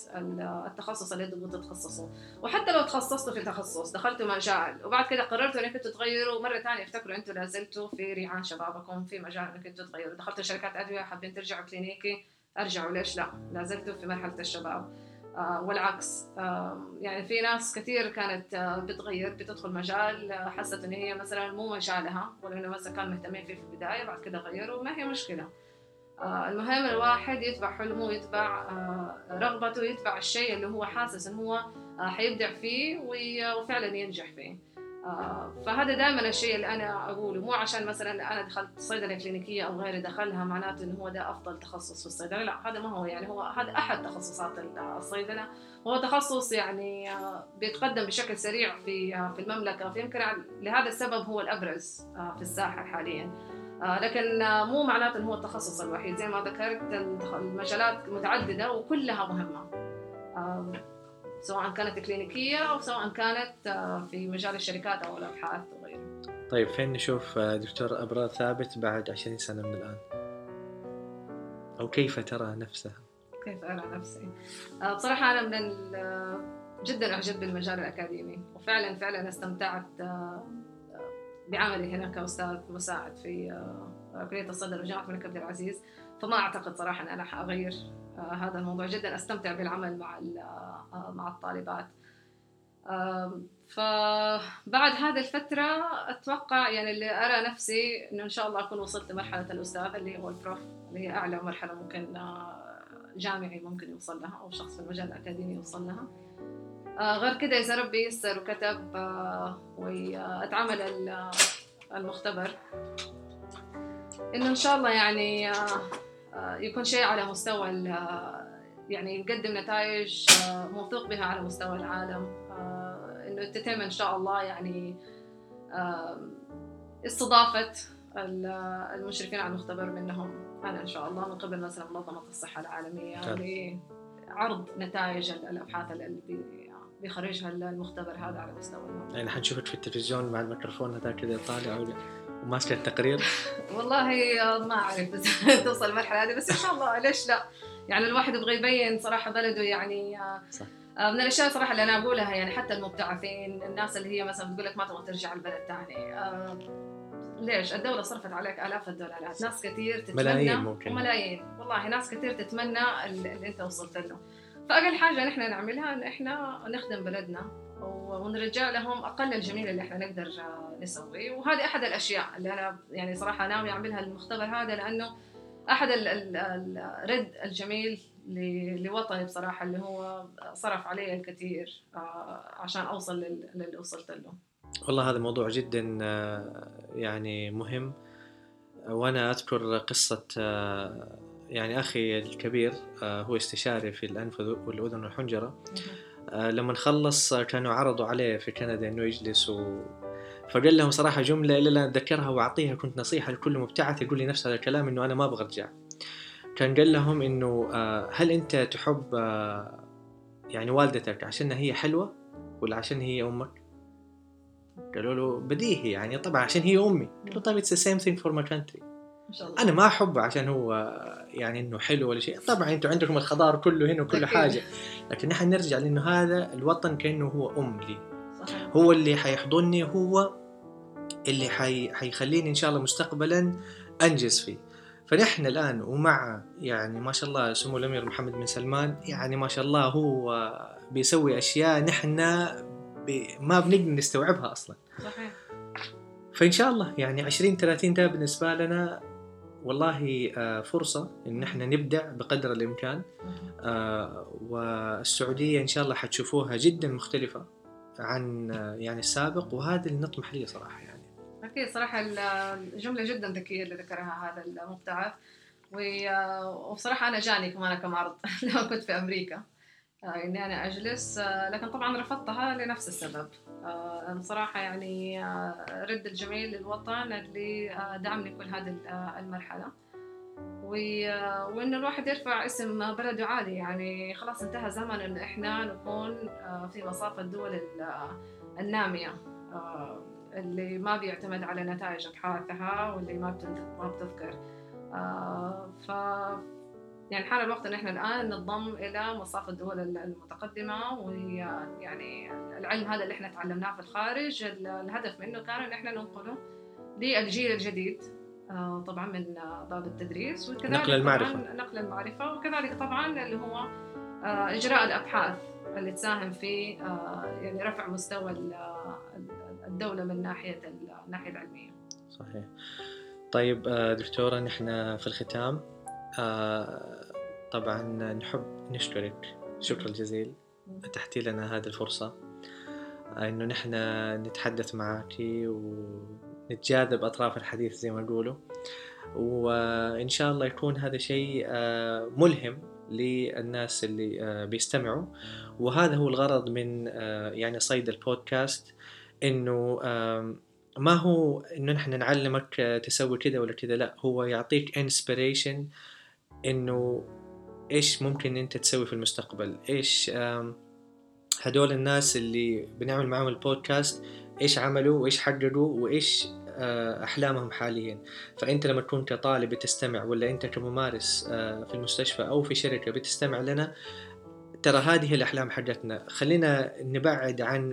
التخصص اللي تبغوا تتخصصوا. وحتى لو تخصصتوا في تخصص دخلتوا مجال وبعد كده قررتوا إنكم تغيروا مرة ثانية افتكروا أنتم لازلتوا في ريعان شبابكم في مجال إنكم تغيروا. دخلتوا شركات أدوية حابين ترجعوا كلينيكي أرجعوا. ليش لا؟ لازلتوا في مرحلة الشباب. والعكس. يعني في ناس كثير كانت آه، بتغير بتدخل مجال آه، حست إن هي مثلا مو مجالها ولا إنه مثلا كانوا مهتمين فيه في البداية بعد كده غيروا ما هي مشكلة. المهم الواحد يتبع حلمه ويتبع رغبته ويتبع الشيء اللي هو حاسس انه هو حيبدع فيه وفعلا ينجح فيه. آه، فهذا دائما الشيء اللي أنا أقوله مو عشان مثلا أنا دخلت صيدلة كلينيكية أو غيري دخلها معناته إنه هو ده أفضل تخصص في الصيدلة لا هذا ما هو يعني هو هذا أحد تخصصات الصيدلة. هو تخصص يعني آه، بيتقدم بشكل سريع في آه، في المملكة فيمكن لهذا السبب هو الأبرز في الساحة حاليا. لكن مو معناته إنه هو التخصص الوحيد. زي ما ذكرت المجالات متعددة وكلها مهمة. سواء كانت كلينيكية أو سواء كانت آه، في مجال الشركات أو الأبحاث وغيره طيب فين نشوف آه، دكتور أبرار ثابت بعد 20 سنة من الآن؟ أو كيف ترى نفسها؟ كيف أرى نفسي؟ آه، بصراحة أنا من جدا أعجب بالمجال الأكاديمي وفعلا فعلا استمتعت بعملي هنا كأستاذ مساعد في كلية الصيدلة وجامعة الملك عبد العزيز فما أعتقد صراحة أن أنا حأغير هذا الموضوع جدا. أستمتع بالعمل مع آه، مع الطالبات. فبعد هذه الفترة أتوقع يعني اللي أرى نفسي إنه إن شاء الله أكون وصلت لمرحلة الأستاذ اللي هو البروف اللي هي أعلى مرحلة ممكن آه، جامعي ممكن يوصل لها أو شخص في المجال الأكاديمي يوصل لها. آه، غير كده إذا ربي يسر وكتب وأتعمل المختبر. إنه إن شاء الله يعني يكون شيء على مستوى يعني نقدم نتائج آه، موثوق بها على مستوى العالم. آه، إنه تتم إن شاء الله يعني استضافه المشرفين على المختبر منهم. أنا إن شاء الله من قبل مثلا منظمة الصحة العالمية لعرض نتائج الأبحاث اللي بيخرجها المختبر هذا على مستوى المملكه يعني حنشوفك في التلفزيون مع الميكروفون هذا كذا طالع وماسك التقرير؟ والله ما أعرف توصل المرحلة هذه بس إن شاء الله. ليش لا؟ يعني الواحد يبغى يبين صراحة بلده يعني آه، صح. آه، من الأشياء صراحة اللي أنا أقولها يعني حتى المبتعثين الناس اللي هي مثلا بتقول لك ما تبغى ترجع البلد ثاني آه، ليش؟ الدولة صرفت عليك آلاف الدولارات، ناس كثير تتمنى ملايين ممكن. ملايين، والله ناس كثير تتمنى اللي أنت وصلت له. فأقل حاجة نحن نعملها إن إحنا نخدم بلدنا. ونرجع لهم أقل الجميل اللي إحنا نقدر نسويه. وهذه أحد الأشياء اللي أنا يعني صراحة ناوي أعملها المختبر هذا لأنه أحد الرد الجميل لوطني بصراحة اللي هو صرف علي الكثير آه، عشان أوصل للي وصلت له. والله هذا موضوع جدا آه، يعني مهم. وأنا أذكر قصة آه، يعني أخي الكبير هو استشاري في الأنف والأذن والحنجرة. لما خلص كانوا عرضوا عليه في كندا إنه يجلس و... فقال لهم صراحة جملة إلا لا أتذكرها وأعطيها كنت نصيحة لكل مبتعث يقول لي نفس هذا الكلام إنه أنا ما أبغى أرجع. كان قال لهم إنه آه، هل أنت تحب آه، يعني والدتك عشان هي حلوة ولا عشان هي أمك؟ قالوا له بديهي يعني طبعا عشان هي أمي. قال له طيب it's same thing for my country أنا ما أحبه عشان هو يعني إنه حلو ولا شيء. طبعا أنتم عندكم الخضار كله هنا وكل حاجة. لكن نحن نرجع لأنه هذا الوطن كأنه هو أم لي. صحيح. هو اللي حيحضني هو اللي حي... حيخليني إن شاء الله مستقبلا أنجز فيه. فنحن الآن ومع يعني ما شاء الله سمو الأمير محمد بن سلمان يعني ما شاء الله هو بيسوي أشياء نحن ما بنقدر نستوعبها أصلا. صحيح. فإن شاء الله يعني 20 30 ده بالنسبة لنا والله آه، فرصة إن إحنا نبدع بقدر الإمكان. آه، والسعودية إن شاء الله حتشوفوها جدا مختلفة عن آه، يعني السابق. وهذا اللي نطمح ليه صراحة يعني. أكيد صراحة الجملة جدا ذكية اللي ذكرها هذا المبتعث. وبصراحة أنا جاني كمان كم عرض لما كنت في أمريكا. إني أنا أجلس. لكن طبعا رفضتها لنفس السبب. أنا صراحة يعني رد الجميل للوطن اللي دعمني كل هذه المرحلة. وإنه الواحد يرفع اسم بلده عالي يعني خلاص انتهى زمن إنه إحنا نكون في مصاف الدول النامية اللي ما بيعتمد على نتائج أبحاثها واللي ما بتذكر. ف يعني حان الوقت إن إحنا الآن ننضم إلى مصاف الدول المتقدمة ويعني العلم هذا اللي إحنا تعلمناه في الخارج الهدف منه كان إن إحنا ننقله للجيل الجديد آه، طبعا من باب التدريس وكذلك نقل المعرفة نقل المعرفة وكذلك طبعا اللي هو آه، إجراء الأبحاث اللي تساهم في آه، يعني رفع مستوى الدولة من ناحية الناحيه العلمية. صحيح. طيب دكتورة نحن في الختام طبعا نحب نشكرك. شكرا الجزيل أتحتي لنا هذه الفرصة. إنه نحن نتحدث معك ونتجاذب أطراف الحديث زي ما يقولوا. وإن شاء الله يكون هذا شيء آه، ملهم للناس اللي آه، بيستمعوا. وهذا هو الغرض من آه، يعني صيد البودكاست. إنه ما هو إنه نحن نعلمك تسوي كذا ولا كذا. لا هو يعطيك انسبريشن إنه إيش ممكن أنت تسوي في المستقبل؟ إيش هدول الناس اللي بنعمل معهم البودكاست إيش عملوا؟ وإيش حققوا؟ وإيش آه، أحلامهم حاليا؟ فأنت لما تكون كطالب بتستمع ولا أنت كممارس آه، في المستشفى أو في شركة بتستمع لنا ترى هذه الأحلام حقتنا. خلينا نبعد عن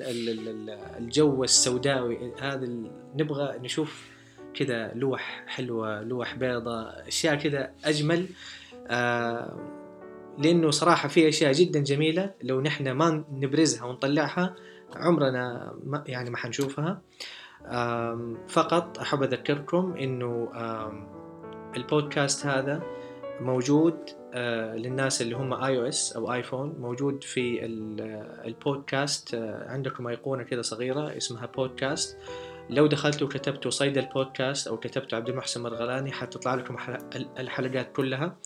الجو السوداوي. هذا نبغى نشوف كذا لوح حلوة لوح بيضاء أشياء كذا أجمل. آه لأنه صراحة في أشياء جدا جميلة لو نحن ما نبرزها ونطلعها عمرنا ما يعني ما حنشوفها. فقط أحب أذكركم إنه البودكاست هذا موجود آه، للناس اللي هم iOS أو ايفون موجود في البودكاست آه، عندكم أيقونة كذا صغيرة اسمها بودكاست. لو دخلتوا وكتبتوا صيدلبودكاست أو كتبتوا عبد المحسن مرغلاني حتطلع لكم الحلقات كلها.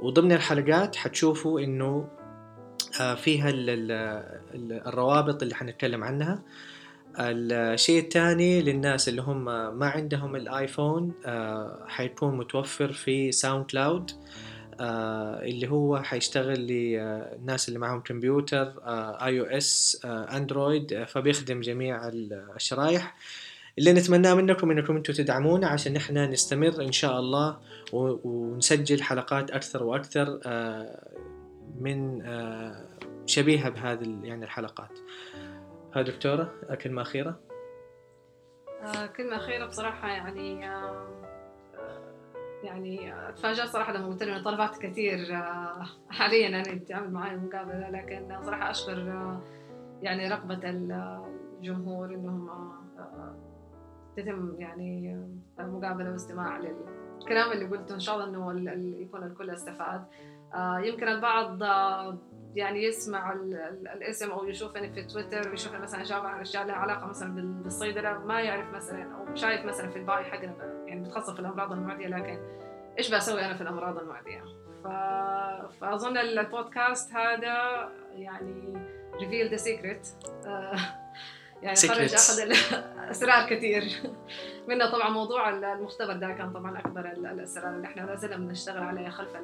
وضمن الحلقات حتشوفوا إنه آه، فيها الروابط اللي حنتكلم عنها. الشيء الثاني للناس اللي هم ما عندهم الآيفون آه، حيكون متوفر في SoundCloud آه، اللي هو حيشتغل للناس اللي معهم كمبيوتر iOS أندرويد فبيخدم جميع الشرايح. اللي نتمناه منكم إنكم أنتم تدعمونا عشان إحنا نستمر إن شاء الله ونسجل حلقات أكثر وأكثر آه، من آه، شبيهة بهذه يعني الحلقات. ها دكتورة كلمه اخيره؟ آه، كلمه اخيره بصراحة يعني يعني تفاجأت صراحة لما قلت له طلبات كثير حاليا أنا تعمل معي مقابلة لكن صراحة أشكر يعني رغبة الجمهور إنهم تتم يعني مقابلة واستماع للكلام اللي قلته. إن شاء الله إنه يكون الكل استفاد. يمكن البعض يعني يسمع الاسم أو يشوفني في تويتر ويشوف مثلا جاب عن اشياء لها علاقة مثلا بالصيدلة ما يعرف مثلا أو شايف مثلا في ال bio حقنا يعني بتخصص في الأمراض المعدية لكن إيش بسوي أنا في الأمراض المعدية. فأظن البودكاست هذا يعني reveal the secret يعني خرج أخذ الاسرار كثير. منها طبعا موضوع المختبر ده كان طبعا أكبر الأسرار اللي إحنا لازلنا بنشتغل عليه خلف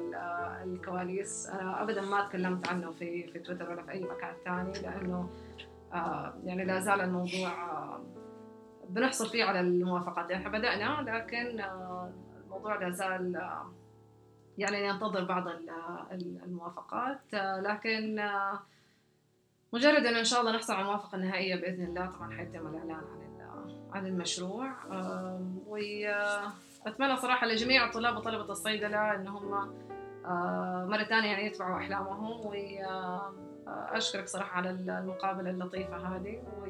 الكواليس. أنا ابدا ما تكلمت عنه في في تويتر ولا في أي مكان ثاني لأنه آه، يعني لا زال الموضوع آه، بنحصل فيه على الموافقات. يعني إحنا بدأنا لكن آه، الموضوع لا زال يعني ينتظر بعض الموافقات. لكن مجرد إنه إن شاء الله نحصل على الموافقة النهائية بإذن الله طبعا حيتم الإعلان عن عن المشروع. واتمنى صراحة لجميع الطلاب وطلبة الصيدلة ان هم مرة ثانية يعني يتبعوا أحلامهم. واشكرك صراحة على المقابلة اللطيفة هذه. و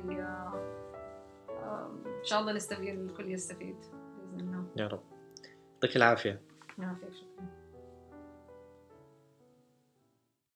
إن شاء الله نستفيد الكل يستفيد بإذن الله. يا رب. يعطيك العافية. يعافيك شكرا.